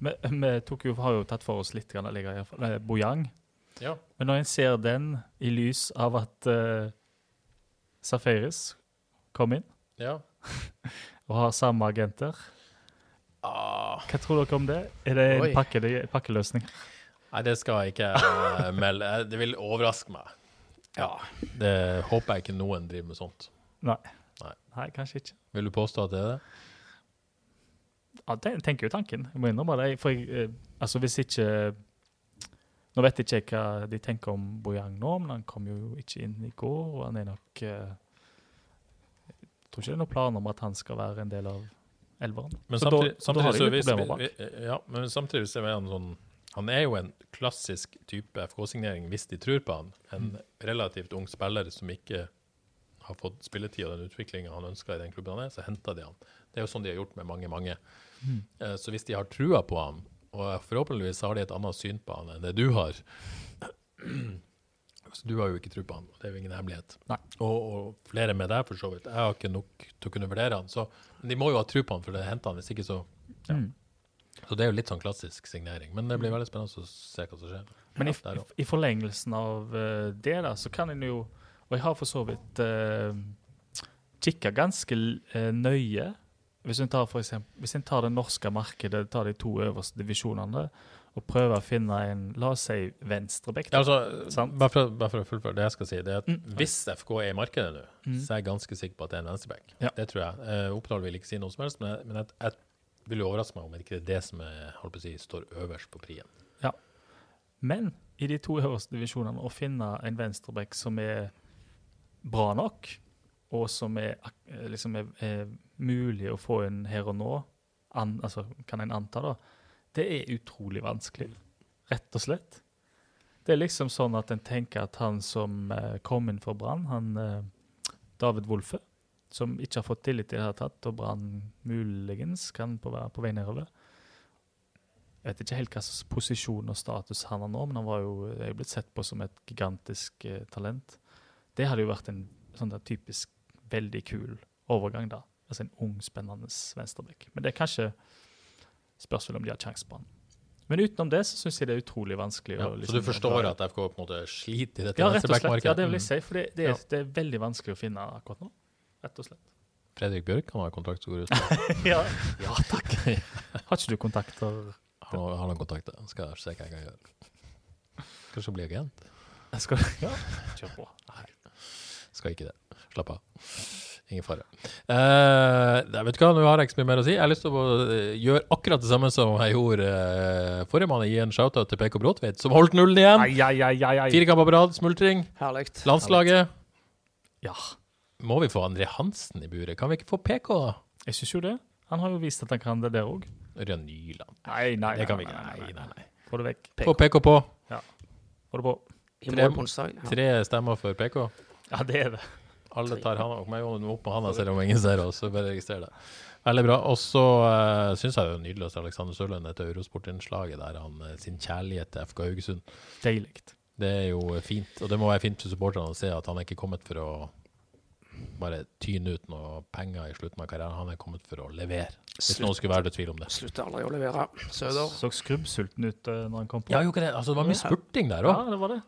vi, vi jo, har jo tatt for oss litt grann, eh, Bojang. ja. Men når en ser den i lys av at uh, Safaris kom inn ja. og har samme agenter, Ah, hva tror dere om det? Er det en pakke, pakkeløsning? nei, det skal jeg ikke uh, melde. Eh, Det vil overraske meg. Ja. Det håper jeg ikke noen driver med sånt. Nei. Nei. Nei, kanskje ikke. Vil du påstå at det er det? Ja, det tenker jo tanken. Jeg må innrømme det. For jeg, eh, altså hvis ikke Nå vet jeg ikke hva de tenker om Bojang nå, men han kom jo ikke inn i går, og han er nok eh, Jeg tror ikke det er noen planer om at han skal være en del av elveren. Men Så da- samtidig, da har de litt problemer bak. vi, vi, ja, men samtidig så er han sånn Han er jo en klassisk type FK-signering hvis de tror på han. En Mm. relativt ung spiller som ikke har fått spilletid og den utviklinga han ønsker i den klubben han er, så henter de han. Det er jo sånn de har gjort med mange, mange. Mm. Eh, Så hvis de har trua på han, og forhåpentligvis har de et annet syn på han enn det du har Så du har jo ikke tro på han, og det er jo ingen hemmelighet. Og, og flere med deg, for så vidt. Jeg har ikke nok til å kunne vurdere han. Så de må jo ha tro på han, for det henter han. Hvis ikke, så ja. Mm. Så det er jo litt sånn klassisk signering. Men det blir veldig spennende å se hva som skjer. Men i, i, forlengelsen av eh, det, da, så kan en jo Og jeg har for så vidt uh, kikka ganske uh, nøye hvis en, tar tar det norske markedet, tar de to øverste divisjonene, og prøver å finne en la oss si venstrebekk Ja, altså, bare, for, bare for å fullføre det jeg skal si, det er at Mm. hvis FK er i markedet nå, Mm. så er jeg ganske sikker på at det er en venstrebekk. Ja. Det tror jeg. Eh, Oppdal vil ikke si noe som helst, men, men jeg, jeg vil jo overraske meg om det ikke er det som er, si, står øverst på prien. Men i de to øverste divisjonene å finne en venstrebekk som er bra nok, og som er, eh, liksom er, er mulig å få inn her og nå, an, altså, kan en anta, da, det er utrolig vanskelig. Rett og slett. Det er liksom sånn at en tenker at han som eh, kom inn for Brann, han eh, David Wolfe, som ikke har fått tillit i det hele tatt, og Brann muligens kan være på vei nedover. Jeg vet ikke helt hva slags posisjon og status han har nå, men han var jo er jo blitt sett på som et gigantisk eh, talent. Det hadde jo vært en sånn der typisk veldig kul overgang, da. Altså en ung, spennende venstreback. Men det er kanskje spørsmål om de har sjanse på han. Men utenom det så syns jeg det er utrolig vanskelig. Ja, å så liksom du forstår at FK på en måte sliter i dette Ja, venstreback-markedet? Ja, det vil jeg si. For det, det, er, Ja. det er veldig vanskelig å finne akkurat nå. Rett og slett. Fredrik Bjørk han har kontrakt som går ut. Ja, ja takk. Har ikke du kontakter? Han har, noen, har kontakter. Skal jeg se hva jeg kan gjøre. Kanskje bli agent? Skal Ja, kjør på. Skal ikke det. Slapp av. Ingen fare. Uh, vet du hva, Nå har jeg ikke så mye mer å si. Jeg har lyst til å eh, gjøre akkurat det samme som jeg gjorde uh, forrige mann. Gi en shout-out til PK Bråtveit, som holdt nullen igjen. Ai. Fire kamper på rad, smultring. Herlig. Landslaget. Ja, Må vi få André Hansen i buret? Kan vi ikke få PK, da? jeg syns jo det. Han har jo vist at han kan det der òg. Ørjan Nyland. Nei, nei, Det kan vi ikke. nei, Nei, nei. Få det vekk. Få PK på. Ja. Få det på. Tre-. Tre stemmer for PK. Ja, det er det. Alle tar handa opp, med handa selv om ingen ser oss. Så bare registrer det. Veldig bra. Og så uh, syns jeg det er nydelig å se Alexander Sørlund etter Eurosport-innslaget der han eh, sin kjærlighet til FK Haugesund. Deilig. Det er jo eh, fint, og det må være fint for supporterne å se at han er ikke kommet for å bare tyne ut noe penger i slutten av karrieren. Han er kommet for å levere. Hvis noen skulle være i tvil om det. Slutter aldri å levere. Søder. Så skrubbsulten ut uh, når han kom på. Ja, jo ikke det. Altså, det var mye spurting der Ja, òg. det var det.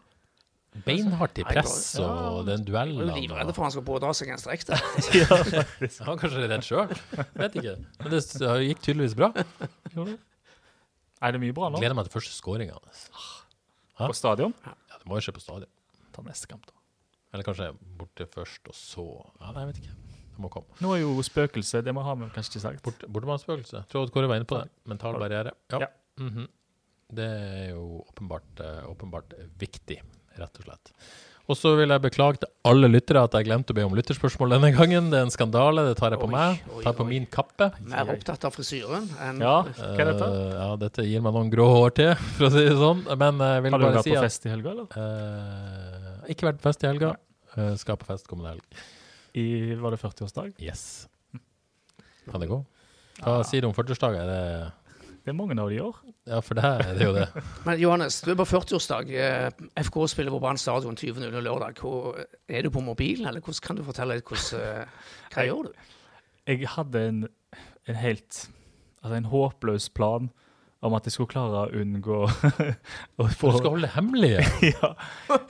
Beinhardt i press, ja. og den Jeg er duellen. livredd for han skal pådra seg en strekk der. Ja. Han var kanskje redd sjøl. Vet ikke. Men det gikk tydeligvis bra. Er det mye bra nå? Gleder meg til første scoringa hans. På stadion? Ja, det må jo skje på stadion. Ta neste kamp, da. Eller kanskje borte først, og så Ja, nei, jeg vet ikke. Det må komme. Nå er jo spøkelse, det må ha med kanskje ikke sagt. Bort, Bortemannsspøkelse. Tror at Kåre var inne på det. Mental barriere. Ja. Ja. Mhm. Det er jo åpenbart, eh, åpenbart viktig, rett og slett. Og så vil jeg beklage til alle lyttere at jeg glemte å be om lytterspørsmål denne gangen. Det er en skandale, det tar jeg på Oi, meg. oi, Tar på oi. min kappe. Mer opptatt av frisyren enn Ja, hva er dette? Uh, ja, dette gir meg noen grå hår til, for å si det sånn. Men jeg vil Har du vært si på fest i helga, eller? Uh, Ikke vært på fest i helga. Uh, skal på fest kommende helg. I, var det 40-årsdag? Yes. Kan det gå? Hva sier du om 40-årsdager? Er det Det er mange av de i år. Ja, for det er det jo det. Men Johannes, du er på 40-årsdag. Eh, FK spiller på Brann stadion 20.00 lørdag. Hvor, er du på mobilen, eller hvordan kan du fortelle litt hvordan hva Hva gjør du? Jeg hadde en, en helt Altså en håpløs plan om at jeg skulle klare å unngå å få Du skal holde det hemmelig. ja.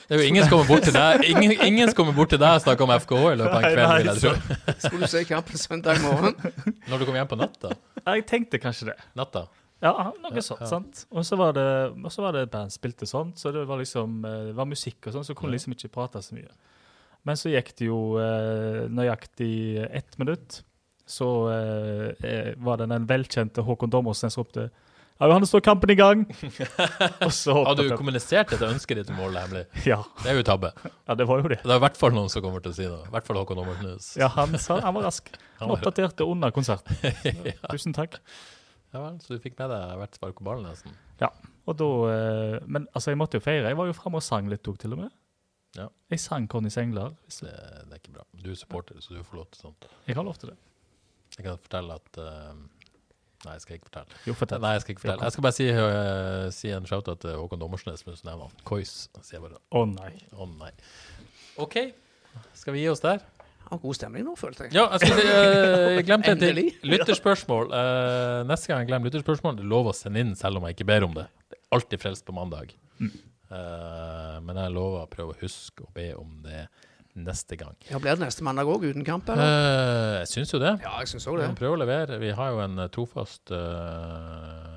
Det er jo ingen som kommer bort til deg Ingen, ingen som kommer bort til deg og snakker om FKH i løpet av en kveld, vil jeg tro. Skulle du se kampen søndag morgen? Når du kommer hjem på natta. Jeg tenkte kanskje det. natta. Ja, noe sånt. sant? Og så var det, og så var det et band spilte sånn, så det var liksom eh, det var musikk og sånn, så kunne liksom ikke prate så mye. Men så gikk det jo eh, nøyaktig ett minutt. Så eh, eh, var det den velkjente Håkon Dommersen som ropte Ja, Johannes, står kampen i gang! og så Har du kommunisert dette ønsket ditt om å hemmelig? Ja, Det er jo tabbe. ja, det var jo det. Det er i hvert fall noen som kommer til å si noe. I hvert fall Håkon Dommersen. Ja, han, sa, han var rask. Han oppdaterte under konserten. ja. Tusen takk. Ja vel, så du fikk med deg hvert spark på ballen, nesten? Ja, og da eh, Men altså, jeg måtte jo feire. Jeg var jo framme og sang litt òg, til og med. Ja. Jeg sang Connys engler. Det, det er ikke bra. Du er supporter, så du får lov til sånt. Jeg har lov til det. Jeg kan fortelle at uh, Nei, jeg skal ikke fortelle. Jo, fortell. Nei, jeg skal ikke fortelle. Jeg skal bare si, uh, si en shout-out til Håkon Dommersnes, men så nevner han Kois. Å nei. å nei. OK, skal vi gi oss der? Ja, god stemning nå, følte jeg. Ja, jeg, si, uh, jeg glemte en ting. Endelig. Lytterspørsmål. Uh, neste gang jeg glemmer lytterspørsmål, det er lov å sende inn selv om jeg ikke ber om det. Det er alltid frelst på mandag. Uh, men jeg lover å prøve å huske å be om det neste gang. Ja, Blir det neste mandag òg, uten kamp? eller? Eh, jeg syns jo det. Ja, jeg synes også det. Vi prøver å levere. Vi har jo en trofast uh,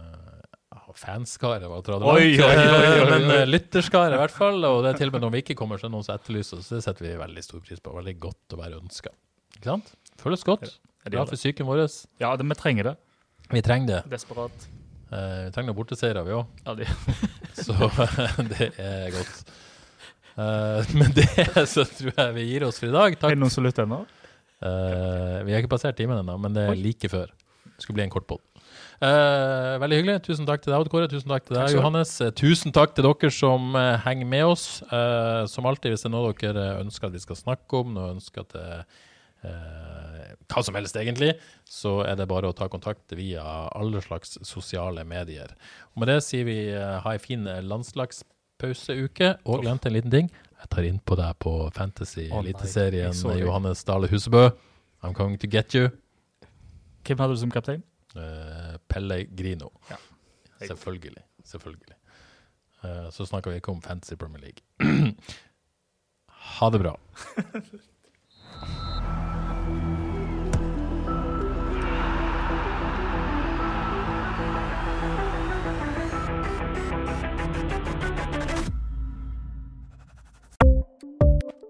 fanskare, var tror jeg det oi. Men uh, lytterskare i hvert fall. Og det er til og med når vi ikke kommer, så er noen som etterlyser oss. Det setter vi veldig stor pris på. Veldig godt å være ønska. Ikke sant? Føles godt. Bra for psyken vår. Ja, det, vi trenger det. Vi trenger det. Desperat. Eh, vi trenger noen borteseiere, vi òg. Ja, det. Så det er godt. Uh, med det så tror jeg vi gir oss for i dag. Takk. Er det noen som lytter ennå? Uh, vi har ikke passert timen ennå, men det er like før. Det skulle bli en kort pod. Eh, veldig hyggelig. Tusen takk til deg, Odd Kåre. Tusen takk til deg, takk. Johannes. Eh, Tusen takk til dere som eh, henger med oss. Eh, som alltid, hvis det er noe dere ønsker at vi skal snakke om, noe ønsker at eh, hva som helst egentlig, så er det bare å ta kontakt via alle slags sosiale medier. Og med det sier vi ha ei fin landslagspauseuke. Og glemte en liten ting. Jeg tar inn på deg på Fantasy Å nei, Eliteserien, oh. Johannes Dale Husebø. I'm coming to get you. Hvem hadde du som kaptein? Uh, Pellegrino. Ja. Selvfølgelig. Selvfølgelig. Uh, så snakker vi ikke om fancy Premier League. ha det bra.